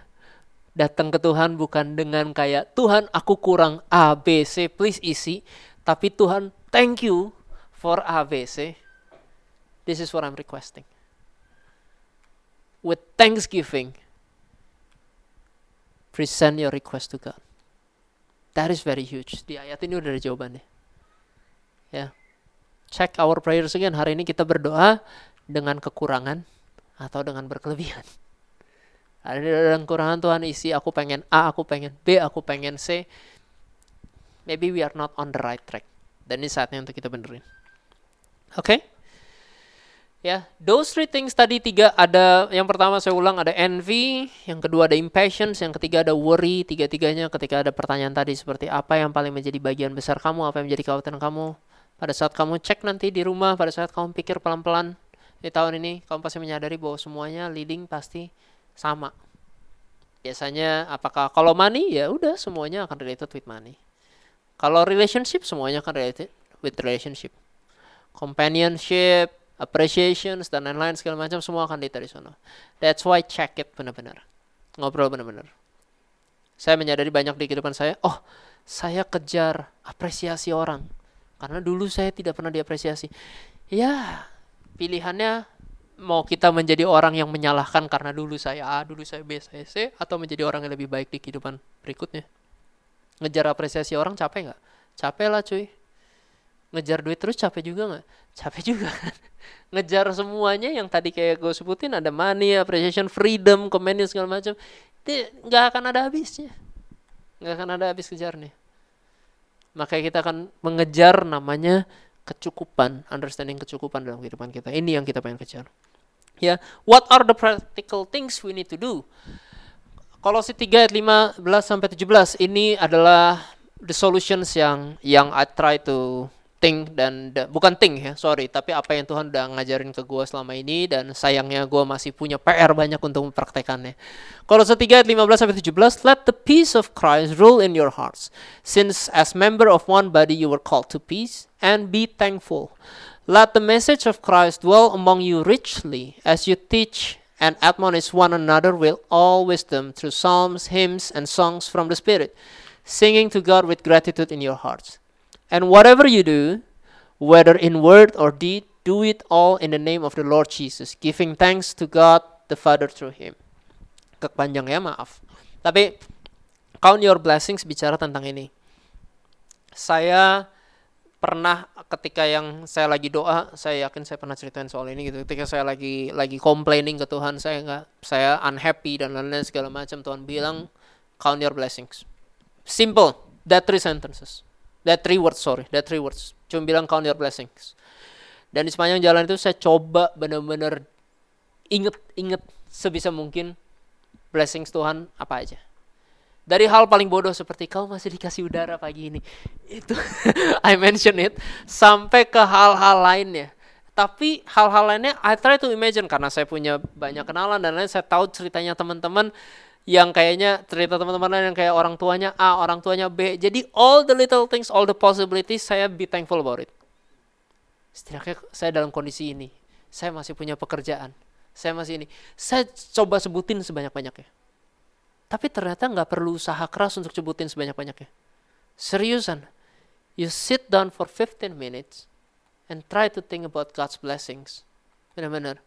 Datang ke Tuhan bukan dengan kayak Tuhan aku kurang A B C please isi tapi Tuhan thank you for A B C This is what I'm requesting. With thanksgiving, present your request to God. That is very huge. Di ayat ini udah ada jawabannya. Ya. Check our prayers again. Hari ini kita berdoa dengan kekurangan atau dengan berkelebihan. Ada dengan kekurangan Tuhan isi aku pengen A, aku pengen B, aku pengen C. Maybe we are not on the right track. Dan ini saatnya untuk kita benerin. Oke? Okay? Ya, those three things tadi tiga ada yang pertama saya ulang ada envy, yang kedua ada impatience, yang ketiga ada worry. Tiga-tiganya ketika ada pertanyaan tadi seperti apa yang paling menjadi bagian besar kamu, apa yang menjadi kekhawatiran kamu. Pada saat kamu cek nanti di rumah, pada saat kamu pikir pelan-pelan di tahun ini, kamu pasti menyadari bahwa semuanya leading pasti sama. Biasanya apakah kalau money ya udah semuanya akan related with money. Kalau relationship semuanya akan related with relationship. Companionship, appreciations dan lain-lain segala macam semua akan ditarik sana. That's why check it benar-benar. Ngobrol benar-benar. Saya menyadari banyak di kehidupan saya, oh, saya kejar apresiasi orang. Karena dulu saya tidak pernah diapresiasi. Ya, pilihannya mau kita menjadi orang yang menyalahkan karena dulu saya A, dulu saya B, saya C, atau menjadi orang yang lebih baik di kehidupan berikutnya. Ngejar apresiasi orang capek nggak? Capek lah cuy. Ngejar duit terus capek juga nggak? Capek juga kan. Ngejar semuanya yang tadi kayak gue sebutin ada money, appreciation, freedom, convenience segala macam. Itu nggak akan ada habisnya. Nggak akan ada habis kejarnya. Makanya kita akan mengejar namanya kecukupan, understanding kecukupan dalam kehidupan kita. Ini yang kita pengen kejar. Ya, what are the practical things we need to do? Kolose 3 ayat 15 sampai 17 ini adalah the solutions yang yang I try to think dan da, bukan think ya sorry tapi apa yang Tuhan udah ngajarin ke gue selama ini dan sayangnya gue masih punya PR banyak untuk mempraktekannya. Kalau ayat 15 sampai 17 let the peace of Christ rule in your hearts since as member of one body you were called to peace and be thankful. Let the message of Christ dwell among you richly as you teach and admonish one another with all wisdom through psalms hymns and songs from the spirit singing to God with gratitude in your hearts And whatever you do, whether in word or deed, do it all in the name of the Lord Jesus, giving thanks to God the Father through Him. Kepanjang ya, maaf. Tapi count your blessings bicara tentang ini. Saya pernah ketika yang saya lagi doa, saya yakin saya pernah ceritain soal ini gitu. Ketika saya lagi lagi complaining ke Tuhan, saya nggak, saya unhappy dan lain-lain segala macam. Tuhan bilang, count your blessings. Simple, that three sentences. That three words, sorry. That three words. Cuma bilang count your blessings. Dan di sepanjang jalan itu saya coba benar-benar inget-inget sebisa mungkin blessings Tuhan apa aja. Dari hal paling bodoh seperti kau masih dikasih udara pagi ini. Itu I mention it sampai ke hal-hal lainnya. Tapi hal-hal lainnya I try to imagine karena saya punya banyak kenalan dan lain saya tahu ceritanya teman-teman yang kayaknya cerita teman-teman yang kayak orang tuanya A, orang tuanya B. Jadi all the little things, all the possibilities, saya be thankful about it. Setidaknya saya dalam kondisi ini. Saya masih punya pekerjaan. Saya masih ini. Saya coba sebutin sebanyak-banyaknya. Tapi ternyata nggak perlu usaha keras untuk sebutin sebanyak-banyaknya. Seriusan. You sit down for 15 minutes and try to think about God's blessings. Benar-benar.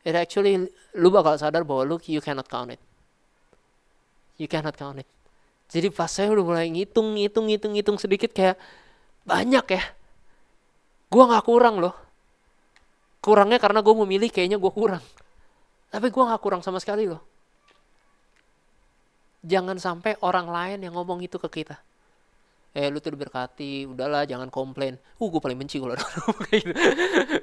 It actually, lu bakal sadar bahwa lu, you cannot count it you cannot count it. Jadi pas saya udah mulai ngitung, ngitung, ngitung, ngitung sedikit kayak banyak ya. Gue nggak kurang loh. Kurangnya karena gue memilih kayaknya gue kurang. Tapi gue nggak kurang sama sekali loh. Jangan sampai orang lain yang ngomong itu ke kita eh lu tuh diberkati. Udahlah jangan komplain. Uh gue paling benci kalau gitu.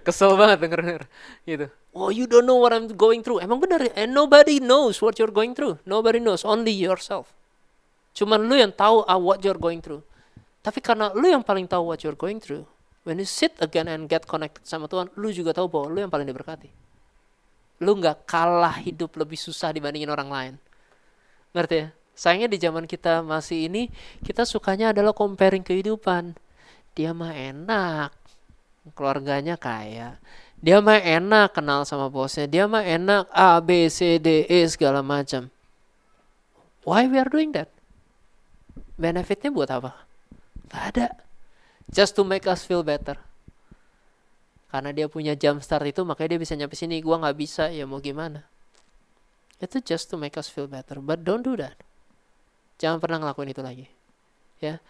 Kesel banget denger denger gitu. Oh you don't know what I'm going through. Emang bener ya? And nobody knows what you're going through. Nobody knows. Only yourself. Cuman lu yang tahu uh, what you're going through. Tapi karena lu yang paling tahu what you're going through when you sit again and get connected sama Tuhan lu juga tahu bahwa lu yang paling diberkati. Lu nggak kalah hidup lebih susah dibandingin orang lain. Ngerti ya Sayangnya di zaman kita masih ini, kita sukanya adalah comparing kehidupan. Dia mah enak, keluarganya kaya. Dia mah enak kenal sama bosnya. Dia mah enak A, B, C, D, E segala macam. Why we are doing that? Benefitnya buat apa? Gak ada. Just to make us feel better. Karena dia punya jam start itu, makanya dia bisa nyampe sini. Gua nggak bisa, ya mau gimana? Itu just to make us feel better. But don't do that. Jangan pernah ngelakuin itu lagi. Ya.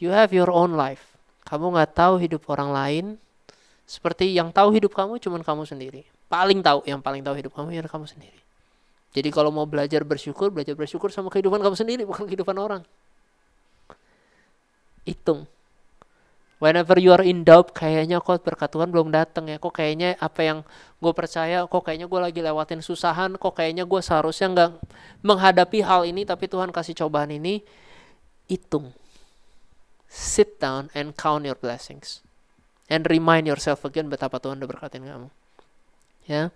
You have your own life. Kamu nggak tahu hidup orang lain. Seperti yang tahu hidup kamu cuman kamu sendiri. Paling tahu, yang paling tahu hidup kamu ya kamu sendiri. Jadi kalau mau belajar bersyukur, belajar bersyukur sama kehidupan kamu sendiri, bukan kehidupan orang. Hitung whenever you are in doubt kayaknya kok berkat Tuhan belum datang ya. Kok kayaknya apa yang gue percaya kok kayaknya gue lagi lewatin susahan kok kayaknya gue seharusnya nggak menghadapi hal ini tapi Tuhan kasih cobaan ini hitung. Sit down and count your blessings. And remind yourself again betapa Tuhan udah berkatin kamu. Ya.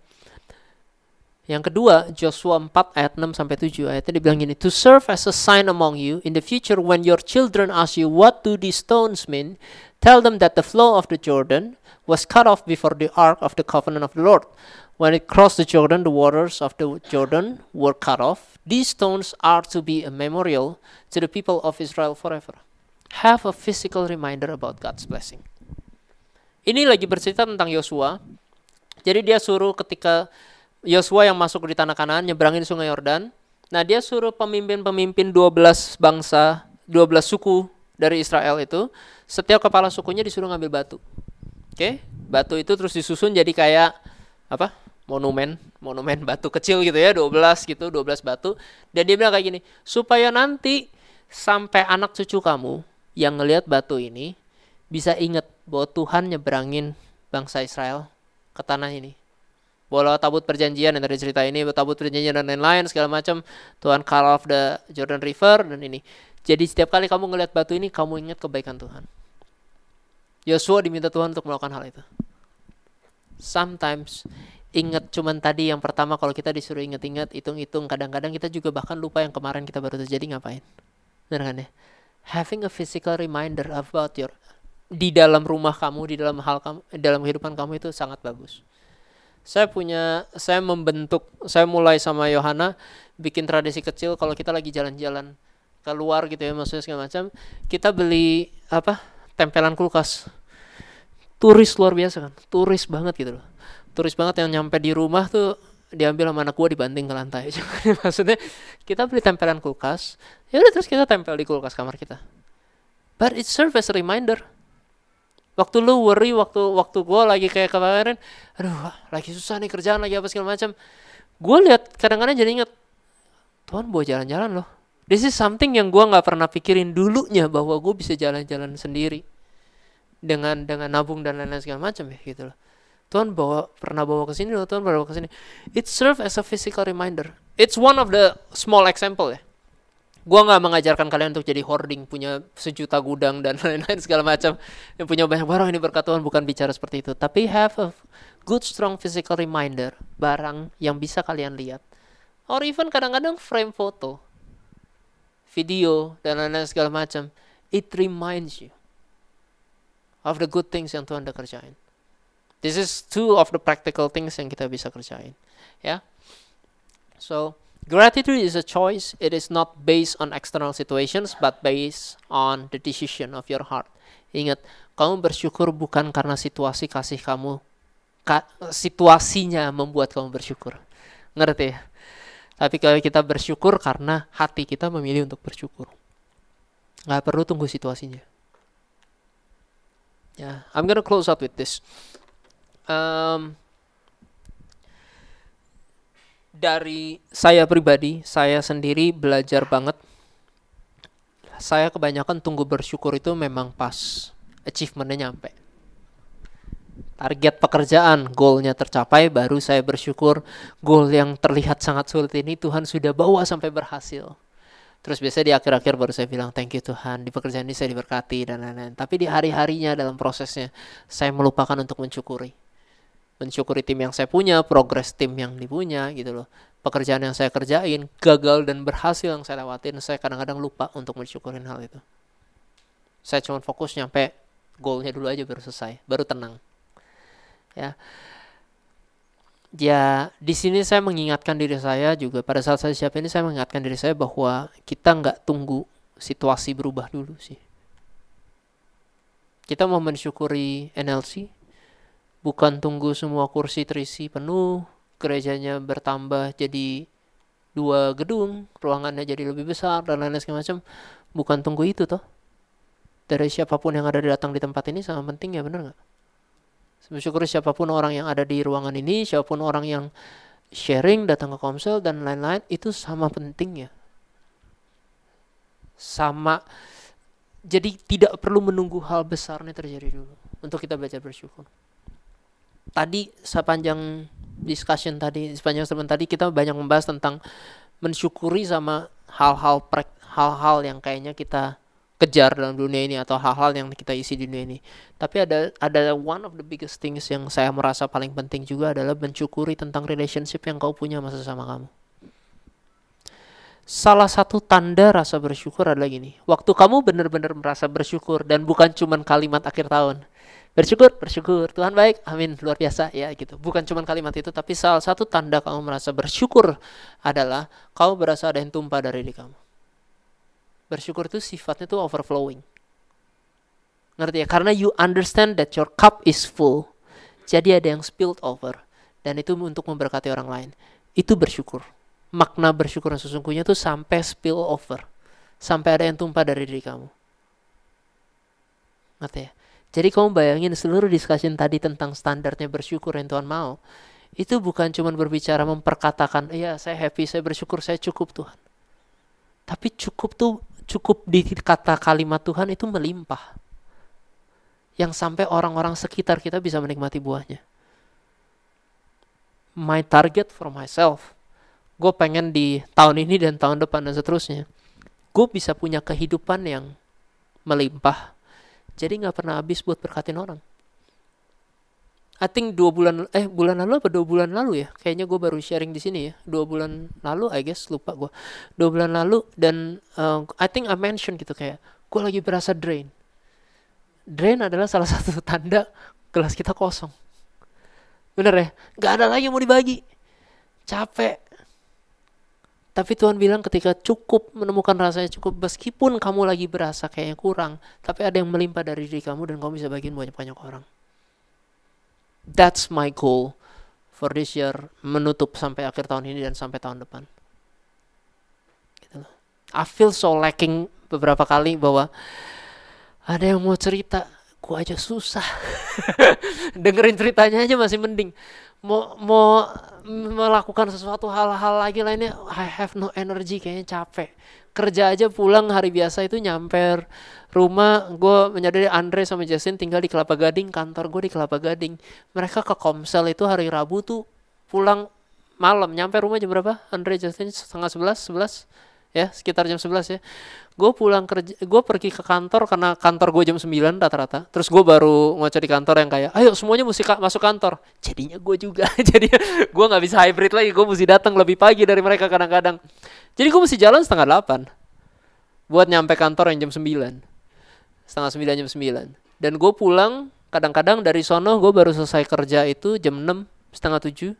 Yang kedua, Joshua 4 ayat 6 sampai 7 ayatnya dibilang gini, to serve as a sign among you in the future when your children ask you what do these stones mean, tell them that the flow of the Jordan was cut off before the ark of the covenant of the Lord. When it crossed the Jordan, the waters of the Jordan were cut off. These stones are to be a memorial to the people of Israel forever. Have a physical reminder about God's blessing. Ini lagi bercerita tentang Yosua Jadi dia suruh ketika Yosua yang masuk di tanah Kanaan nyebrangin sungai Yordan. Nah, dia suruh pemimpin-pemimpin 12 bangsa, 12 suku dari Israel itu, setiap kepala sukunya disuruh ngambil batu. Oke, batu itu terus disusun jadi kayak apa? monumen, monumen batu kecil gitu ya, 12 gitu, 12 batu. Dan dia bilang kayak gini, supaya nanti sampai anak cucu kamu yang ngelihat batu ini bisa ingat bahwa Tuhan nyebrangin bangsa Israel ke tanah ini. Bola tabut perjanjian yang tadi cerita ini, tabut perjanjian dan lain-lain segala macam. Tuhan cut off the Jordan River dan ini. Jadi setiap kali kamu ngelihat batu ini, kamu ingat kebaikan Tuhan. Yosua diminta Tuhan untuk melakukan hal itu. Sometimes ingat cuman tadi yang pertama kalau kita disuruh ingat-ingat, hitung-hitung, kadang-kadang kita juga bahkan lupa yang kemarin kita baru terjadi ngapain. Benar kan ya? Having a physical reminder about your di dalam rumah kamu, di dalam hal kamu, dalam kehidupan kamu itu sangat bagus. Saya punya, saya membentuk, saya mulai sama Yohana bikin tradisi kecil kalau kita lagi jalan-jalan keluar gitu ya maksudnya segala macam, kita beli apa tempelan kulkas. Turis luar biasa kan, turis banget gitu loh. Turis banget yang nyampe di rumah tuh diambil sama anak gua dibanting ke lantai. maksudnya kita beli tempelan kulkas, ya udah terus kita tempel di kulkas kamar kita. But it serves as a reminder waktu lu worry waktu waktu gue lagi kayak kemarin aduh lagi susah nih kerjaan lagi apa segala macam gue lihat kadang-kadang jadi inget Tuhan bawa jalan-jalan loh this is something yang gue nggak pernah pikirin dulunya bahwa gue bisa jalan-jalan sendiri dengan dengan nabung dan lain-lain segala macam ya gitu loh Tuhan bawa pernah bawa ke sini loh Tuhan bawa ke sini it serve as a physical reminder it's one of the small example ya Gua nggak mengajarkan kalian untuk jadi hoarding, punya sejuta gudang dan lain-lain segala macam. Yang punya banyak barang ini berkat Tuhan bukan bicara seperti itu. Tapi have a good strong physical reminder, barang yang bisa kalian lihat. Or even kadang-kadang frame foto, video dan lain-lain segala macam. It reminds you of the good things yang Tuhan udah kerjain. This is two of the practical things yang kita bisa kerjain. Ya. So, Gratitude is a choice. It is not based on external situations, but based on the decision of your heart. Ingat, kamu bersyukur bukan karena situasi kasih kamu, ka, situasinya membuat kamu bersyukur. Ngerti ya? Tapi kalau kita bersyukur karena hati kita memilih untuk bersyukur. Nggak perlu tunggu situasinya. Yeah, I'm gonna close out with this. Um, dari saya pribadi, saya sendiri belajar banget. Saya kebanyakan tunggu bersyukur itu memang pas achievementnya nyampe. Target pekerjaan, goalnya tercapai, baru saya bersyukur goal yang terlihat sangat sulit ini Tuhan sudah bawa sampai berhasil. Terus biasanya di akhir-akhir baru saya bilang thank you Tuhan di pekerjaan ini saya diberkati dan lain-lain. Tapi di hari-harinya dalam prosesnya saya melupakan untuk mensyukuri mensyukuri tim yang saya punya, progres tim yang dipunya gitu loh. Pekerjaan yang saya kerjain, gagal dan berhasil yang saya lewatin, saya kadang-kadang lupa untuk mensyukurin hal itu. Saya cuma fokus nyampe goalnya dulu aja baru selesai, baru tenang. Ya. Ya, di sini saya mengingatkan diri saya juga pada saat saya siap ini saya mengingatkan diri saya bahwa kita nggak tunggu situasi berubah dulu sih. Kita mau mensyukuri NLC, bukan tunggu semua kursi terisi penuh, gerejanya bertambah jadi dua gedung, ruangannya jadi lebih besar dan lain-lain segala macam. Bukan tunggu itu toh. Dari siapa pun yang ada datang di tempat ini sangat penting ya benar nggak? Bersyukur siapa pun orang yang ada di ruangan ini, siapa pun orang yang sharing datang ke komsel dan lain-lain itu sama pentingnya. Sama jadi tidak perlu menunggu hal besarnya terjadi dulu untuk kita belajar bersyukur tadi sepanjang discussion tadi sepanjang segmen tadi kita banyak membahas tentang mensyukuri sama hal-hal hal-hal yang kayaknya kita kejar dalam dunia ini atau hal-hal yang kita isi di dunia ini. Tapi ada ada one of the biggest things yang saya merasa paling penting juga adalah mensyukuri tentang relationship yang kau punya masa sama kamu. Salah satu tanda rasa bersyukur adalah gini. Waktu kamu benar-benar merasa bersyukur dan bukan cuma kalimat akhir tahun bersyukur bersyukur Tuhan baik amin luar biasa ya gitu bukan cuma kalimat itu tapi salah satu tanda kamu merasa bersyukur adalah kamu berasa ada yang tumpah dari diri kamu bersyukur itu sifatnya tuh overflowing ngerti ya karena you understand that your cup is full jadi ada yang spilled over dan itu untuk memberkati orang lain. Itu bersyukur. Makna bersyukur yang sesungguhnya itu sampai spill over. Sampai ada yang tumpah dari diri kamu. Ngerti ya? Jadi kamu bayangin seluruh discussion tadi tentang standarnya bersyukur yang Tuhan mau. Itu bukan cuma berbicara memperkatakan, iya saya happy, saya bersyukur, saya cukup Tuhan. Tapi cukup tuh, cukup di kata kalimat Tuhan itu melimpah. Yang sampai orang-orang sekitar kita bisa menikmati buahnya my target for myself. Gue pengen di tahun ini dan tahun depan dan seterusnya. Gue bisa punya kehidupan yang melimpah. Jadi nggak pernah habis buat berkatin orang. I think dua bulan eh bulan lalu apa dua bulan lalu ya kayaknya gue baru sharing di sini ya dua bulan lalu I guess lupa gue dua bulan lalu dan uh, I think I mention gitu kayak gue lagi berasa drain drain adalah salah satu tanda gelas kita kosong Bener ya? Gak ada lagi yang mau dibagi. Capek. Tapi Tuhan bilang ketika cukup menemukan rasanya cukup meskipun kamu lagi berasa kayaknya kurang, tapi ada yang melimpah dari diri kamu dan kamu bisa bagiin banyak-banyak orang. That's my goal for this year menutup sampai akhir tahun ini dan sampai tahun depan. Gitu. I feel so lacking beberapa kali bahwa ada yang mau cerita aku aja susah. Dengerin ceritanya aja masih mending. Mau mau melakukan sesuatu hal-hal lagi lainnya I have no energy kayaknya capek. Kerja aja pulang hari biasa itu nyamper rumah. Gue menyadari Andre sama Jason tinggal di Kelapa Gading kantor gue di Kelapa Gading. Mereka ke Komsel itu hari Rabu tuh pulang malam. Nyampe rumah jam berapa? Andre Justin setengah sebelas sebelas ya sekitar jam 11 ya. Gue pulang kerja gue pergi ke kantor karena kantor gue jam 9 rata-rata. Terus gue baru ngoceh di kantor yang kayak ayo semuanya mesti masuk kantor. Jadinya gue juga jadi gue nggak bisa hybrid lagi gue mesti datang lebih pagi dari mereka kadang-kadang. Jadi gue mesti jalan setengah 8 buat nyampe kantor yang jam 9 setengah 9 jam 9 dan gue pulang kadang-kadang dari sono gue baru selesai kerja itu jam 6 setengah 7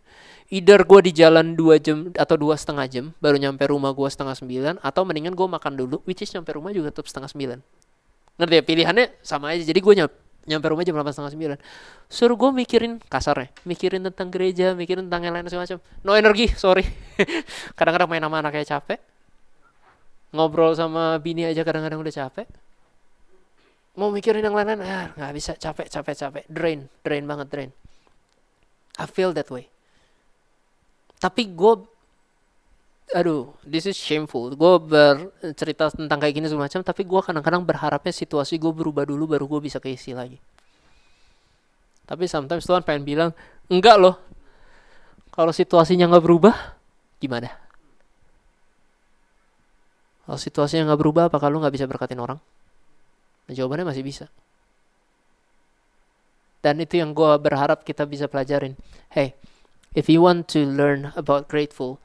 either gue di jalan dua jam atau dua setengah jam baru nyampe rumah gue setengah sembilan atau mendingan gue makan dulu which is nyampe rumah juga tetap setengah sembilan. Ngerti ya? Pilihannya sama aja. Jadi gue nyampe, nyampe rumah jam delapan setengah sembilan. Suruh gue mikirin kasarnya mikirin tentang gereja mikirin tentang yang lain segala macam. No energi sorry. Kadang-kadang main sama anaknya capek. Ngobrol sama bini aja kadang-kadang udah capek. Mau mikirin yang lain-lain ah nggak bisa. Capek capek capek. Drain drain banget drain. I feel that way tapi gue aduh this is shameful. Gue bercerita tentang kayak gini segala macam tapi gue kadang-kadang berharapnya situasi gue berubah dulu baru gue bisa keisi lagi. Tapi sometimes Tuhan pengen bilang enggak loh kalau situasinya nggak berubah gimana? Kalau situasinya nggak berubah apa kalau nggak bisa berkatin orang? Nah, jawabannya masih bisa. Dan itu yang gue berharap kita bisa pelajarin. Hey if you want to learn about grateful,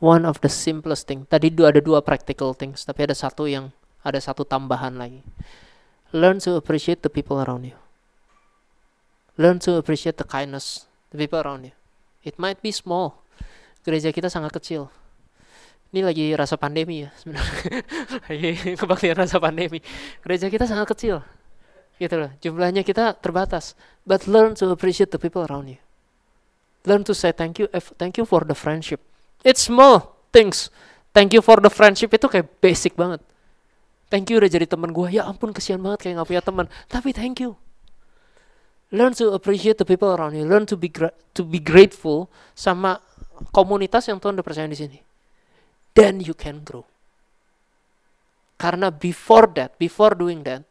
one of the simplest thing. Tadi ada dua practical things, tapi ada satu yang ada satu tambahan lagi. Learn to appreciate the people around you. Learn to appreciate the kindness the people around you. It might be small. Gereja kita sangat kecil. Ini lagi rasa pandemi ya sebenarnya. kebaktian rasa pandemi. Gereja kita sangat kecil. Gitu loh. Jumlahnya kita terbatas. But learn to appreciate the people around you. Learn to say thank you, thank you for the friendship. It's small things. Thank you for the friendship itu kayak basic banget. Thank you udah jadi teman gue. Ya ampun kesian banget kayak gak punya teman. Tapi thank you. Learn to appreciate the people around you. Learn to be to be grateful sama komunitas yang Tuhan udah percaya di sini. Then you can grow. Karena before that, before doing that,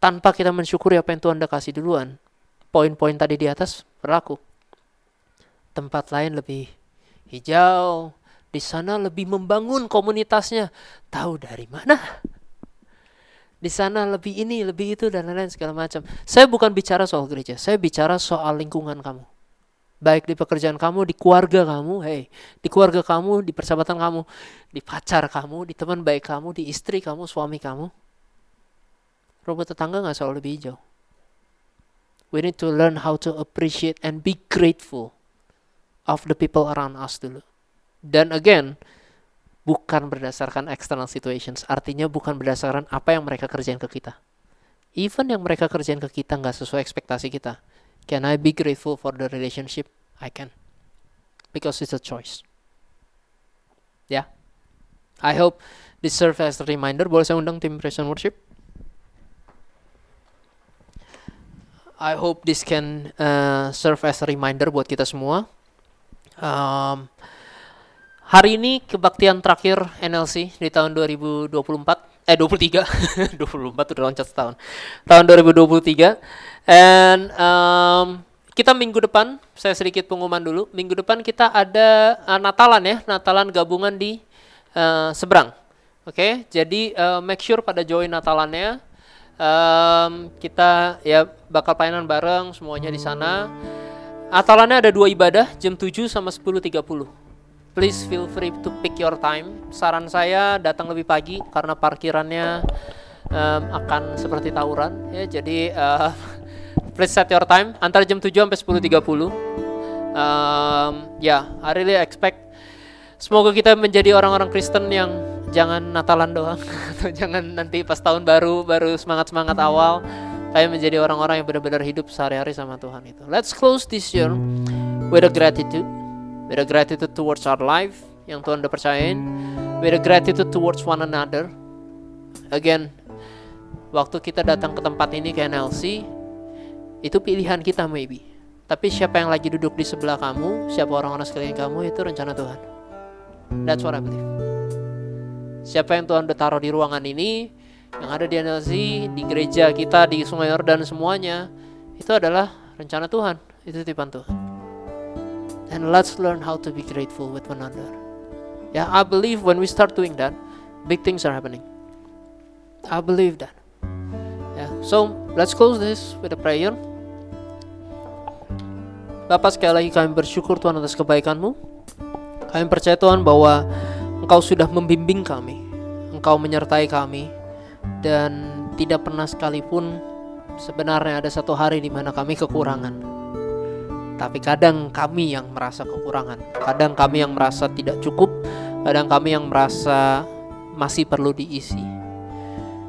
tanpa kita mensyukuri apa yang Tuhan udah kasih duluan, poin-poin tadi di atas berlaku tempat lain lebih hijau, di sana lebih membangun komunitasnya. Tahu dari mana? Di sana lebih ini, lebih itu dan lain-lain segala macam. Saya bukan bicara soal gereja, saya bicara soal lingkungan kamu. Baik di pekerjaan kamu, di keluarga kamu, hey, di keluarga kamu, di persahabatan kamu, di pacar kamu, di teman baik kamu, di istri kamu, suami kamu. Rumput tetangga nggak selalu lebih hijau. We need to learn how to appreciate and be grateful of the people around us dulu. Dan again, bukan berdasarkan external situations. Artinya bukan berdasarkan apa yang mereka kerjain ke kita. Even yang mereka kerjain ke kita nggak sesuai ekspektasi kita. Can I be grateful for the relationship? I can. because it's a choice. Ya. Yeah. I hope this serve as a reminder. Boleh saya undang tim Present Worship? I hope this can uh, serve as a reminder buat kita semua. Um, hari ini kebaktian terakhir NLC di tahun 2024 eh 23 24 udah loncat setahun. Tahun 2023 and um, kita minggu depan saya sedikit pengumuman dulu. Minggu depan kita ada uh, Natalan ya Natalan gabungan di uh, seberang. Oke okay? jadi uh, make sure pada join Natalannya. Um, kita ya bakal pelayanan bareng semuanya di sana. Atalannya ada dua ibadah jam 7 sama 10.30. Please feel free to pick your time. Saran saya datang lebih pagi karena parkirannya um, akan seperti tawuran ya. Jadi uh, please set your time antara jam 7 sampai 10.30. Um, ya, yeah, I really expect semoga kita menjadi orang-orang Kristen yang jangan Natalan doang atau jangan nanti pas tahun baru baru semangat semangat awal tapi menjadi orang-orang yang benar-benar hidup sehari-hari sama Tuhan itu. Let's close this year with a gratitude, with a gratitude towards our life yang Tuhan udah percayain, with a gratitude towards one another. Again, waktu kita datang ke tempat ini ke NLC, itu pilihan kita maybe. Tapi siapa yang lagi duduk di sebelah kamu, siapa orang-orang sekeliling kamu itu rencana Tuhan. That's what I believe. Siapa yang Tuhan udah taruh di ruangan ini, yang ada di NLC, di gereja kita, di Sungai Yordan semuanya, itu adalah rencana Tuhan, itu titipan Tuhan. And let's learn how to be grateful with one another. Ya, yeah, I believe when we start doing that, big things are happening. I believe that. Yeah. so let's close this with a prayer. Bapak sekali lagi kami bersyukur Tuhan atas kebaikanmu. Kami percaya Tuhan bahwa Engkau sudah membimbing kami, Engkau menyertai kami, dan tidak pernah sekalipun sebenarnya ada satu hari di mana kami kekurangan. Tapi kadang kami yang merasa kekurangan, kadang kami yang merasa tidak cukup, kadang kami yang merasa masih perlu diisi.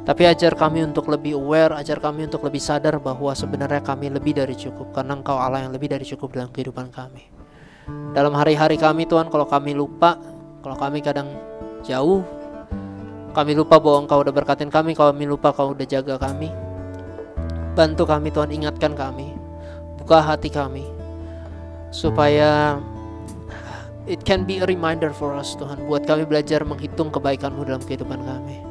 Tapi ajar kami untuk lebih aware, ajar kami untuk lebih sadar bahwa sebenarnya kami lebih dari cukup karena Engkau Allah yang lebih dari cukup dalam kehidupan kami. Dalam hari-hari kami Tuhan, kalau kami lupa, kalau kami kadang jauh, kami lupa bahwa Engkau udah berkatin kami, kami lupa Kau udah jaga kami. Bantu kami Tuhan, ingatkan kami. Buka hati kami. Supaya it can be a reminder for us Tuhan. Buat kami belajar menghitung kebaikan-Mu dalam kehidupan kami.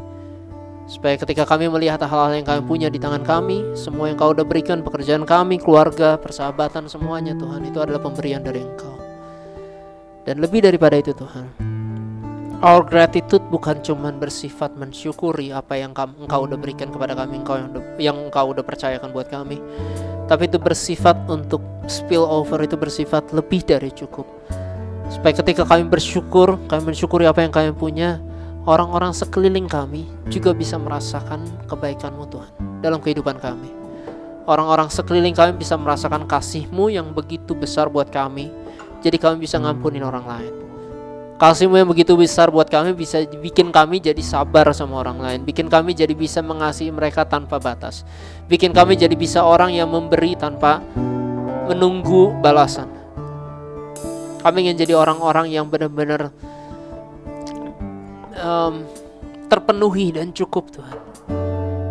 Supaya ketika kami melihat hal-hal yang kami punya di tangan kami, semua yang kau udah berikan, pekerjaan kami, keluarga, persahabatan, semuanya Tuhan, itu adalah pemberian dari Engkau. Dan lebih daripada itu Tuhan, Our gratitude bukan cuma bersifat mensyukuri apa yang kamu, engkau udah berikan kepada kami, engkau yang, yang engkau udah percayakan buat kami. Tapi itu bersifat untuk spill over itu bersifat lebih dari cukup. Supaya ketika kami bersyukur, kami mensyukuri apa yang kami punya, orang-orang sekeliling kami juga bisa merasakan kebaikanmu Tuhan dalam kehidupan kami. Orang-orang sekeliling kami bisa merasakan kasihmu yang begitu besar buat kami, jadi kami bisa ngampunin orang lain. Kasihmu yang begitu besar buat kami bisa bikin kami jadi sabar sama orang lain, bikin kami jadi bisa mengasihi mereka tanpa batas, bikin kami jadi bisa orang yang memberi tanpa menunggu balasan. Kami ingin jadi orang-orang yang benar-benar um, terpenuhi dan cukup Tuhan.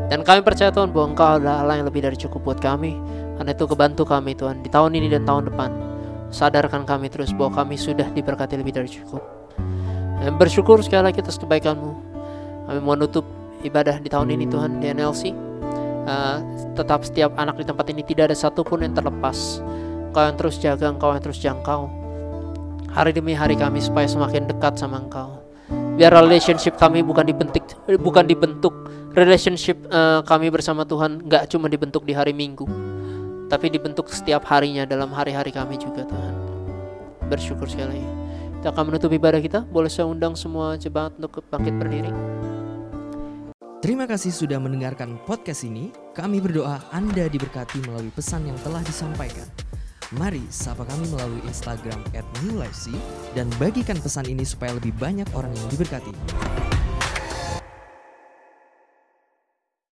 Dan kami percaya Tuhan bahwa Engkau adalah Allah yang lebih dari cukup buat kami. Karena itu kebantu kami Tuhan di tahun ini dan tahun depan. Sadarkan kami terus bahwa kami sudah diberkati lebih dari cukup. Dan bersyukur sekali lagi atas kebaikanmu. Kami mau nutup ibadah di tahun ini Tuhan di NLC. Uh, eh, tetap setiap anak di tempat ini tidak ada satupun yang terlepas. Engkau yang terus jaga, Engkau yang terus jangkau. Hari demi hari kami supaya semakin dekat sama Engkau. Biar relationship kami bukan dibentuk, bukan dibentuk relationship uh, kami bersama Tuhan nggak cuma dibentuk di hari Minggu, tapi dibentuk setiap harinya dalam hari-hari kami juga Tuhan. Bersyukur sekali. Kita akan menutup ibadah kita. Boleh saya undang semua jemaat untuk bangkit berdiri. Terima kasih sudah mendengarkan podcast ini. Kami berdoa Anda diberkati melalui pesan yang telah disampaikan. Mari sapa kami melalui Instagram at dan bagikan pesan ini supaya lebih banyak orang yang diberkati.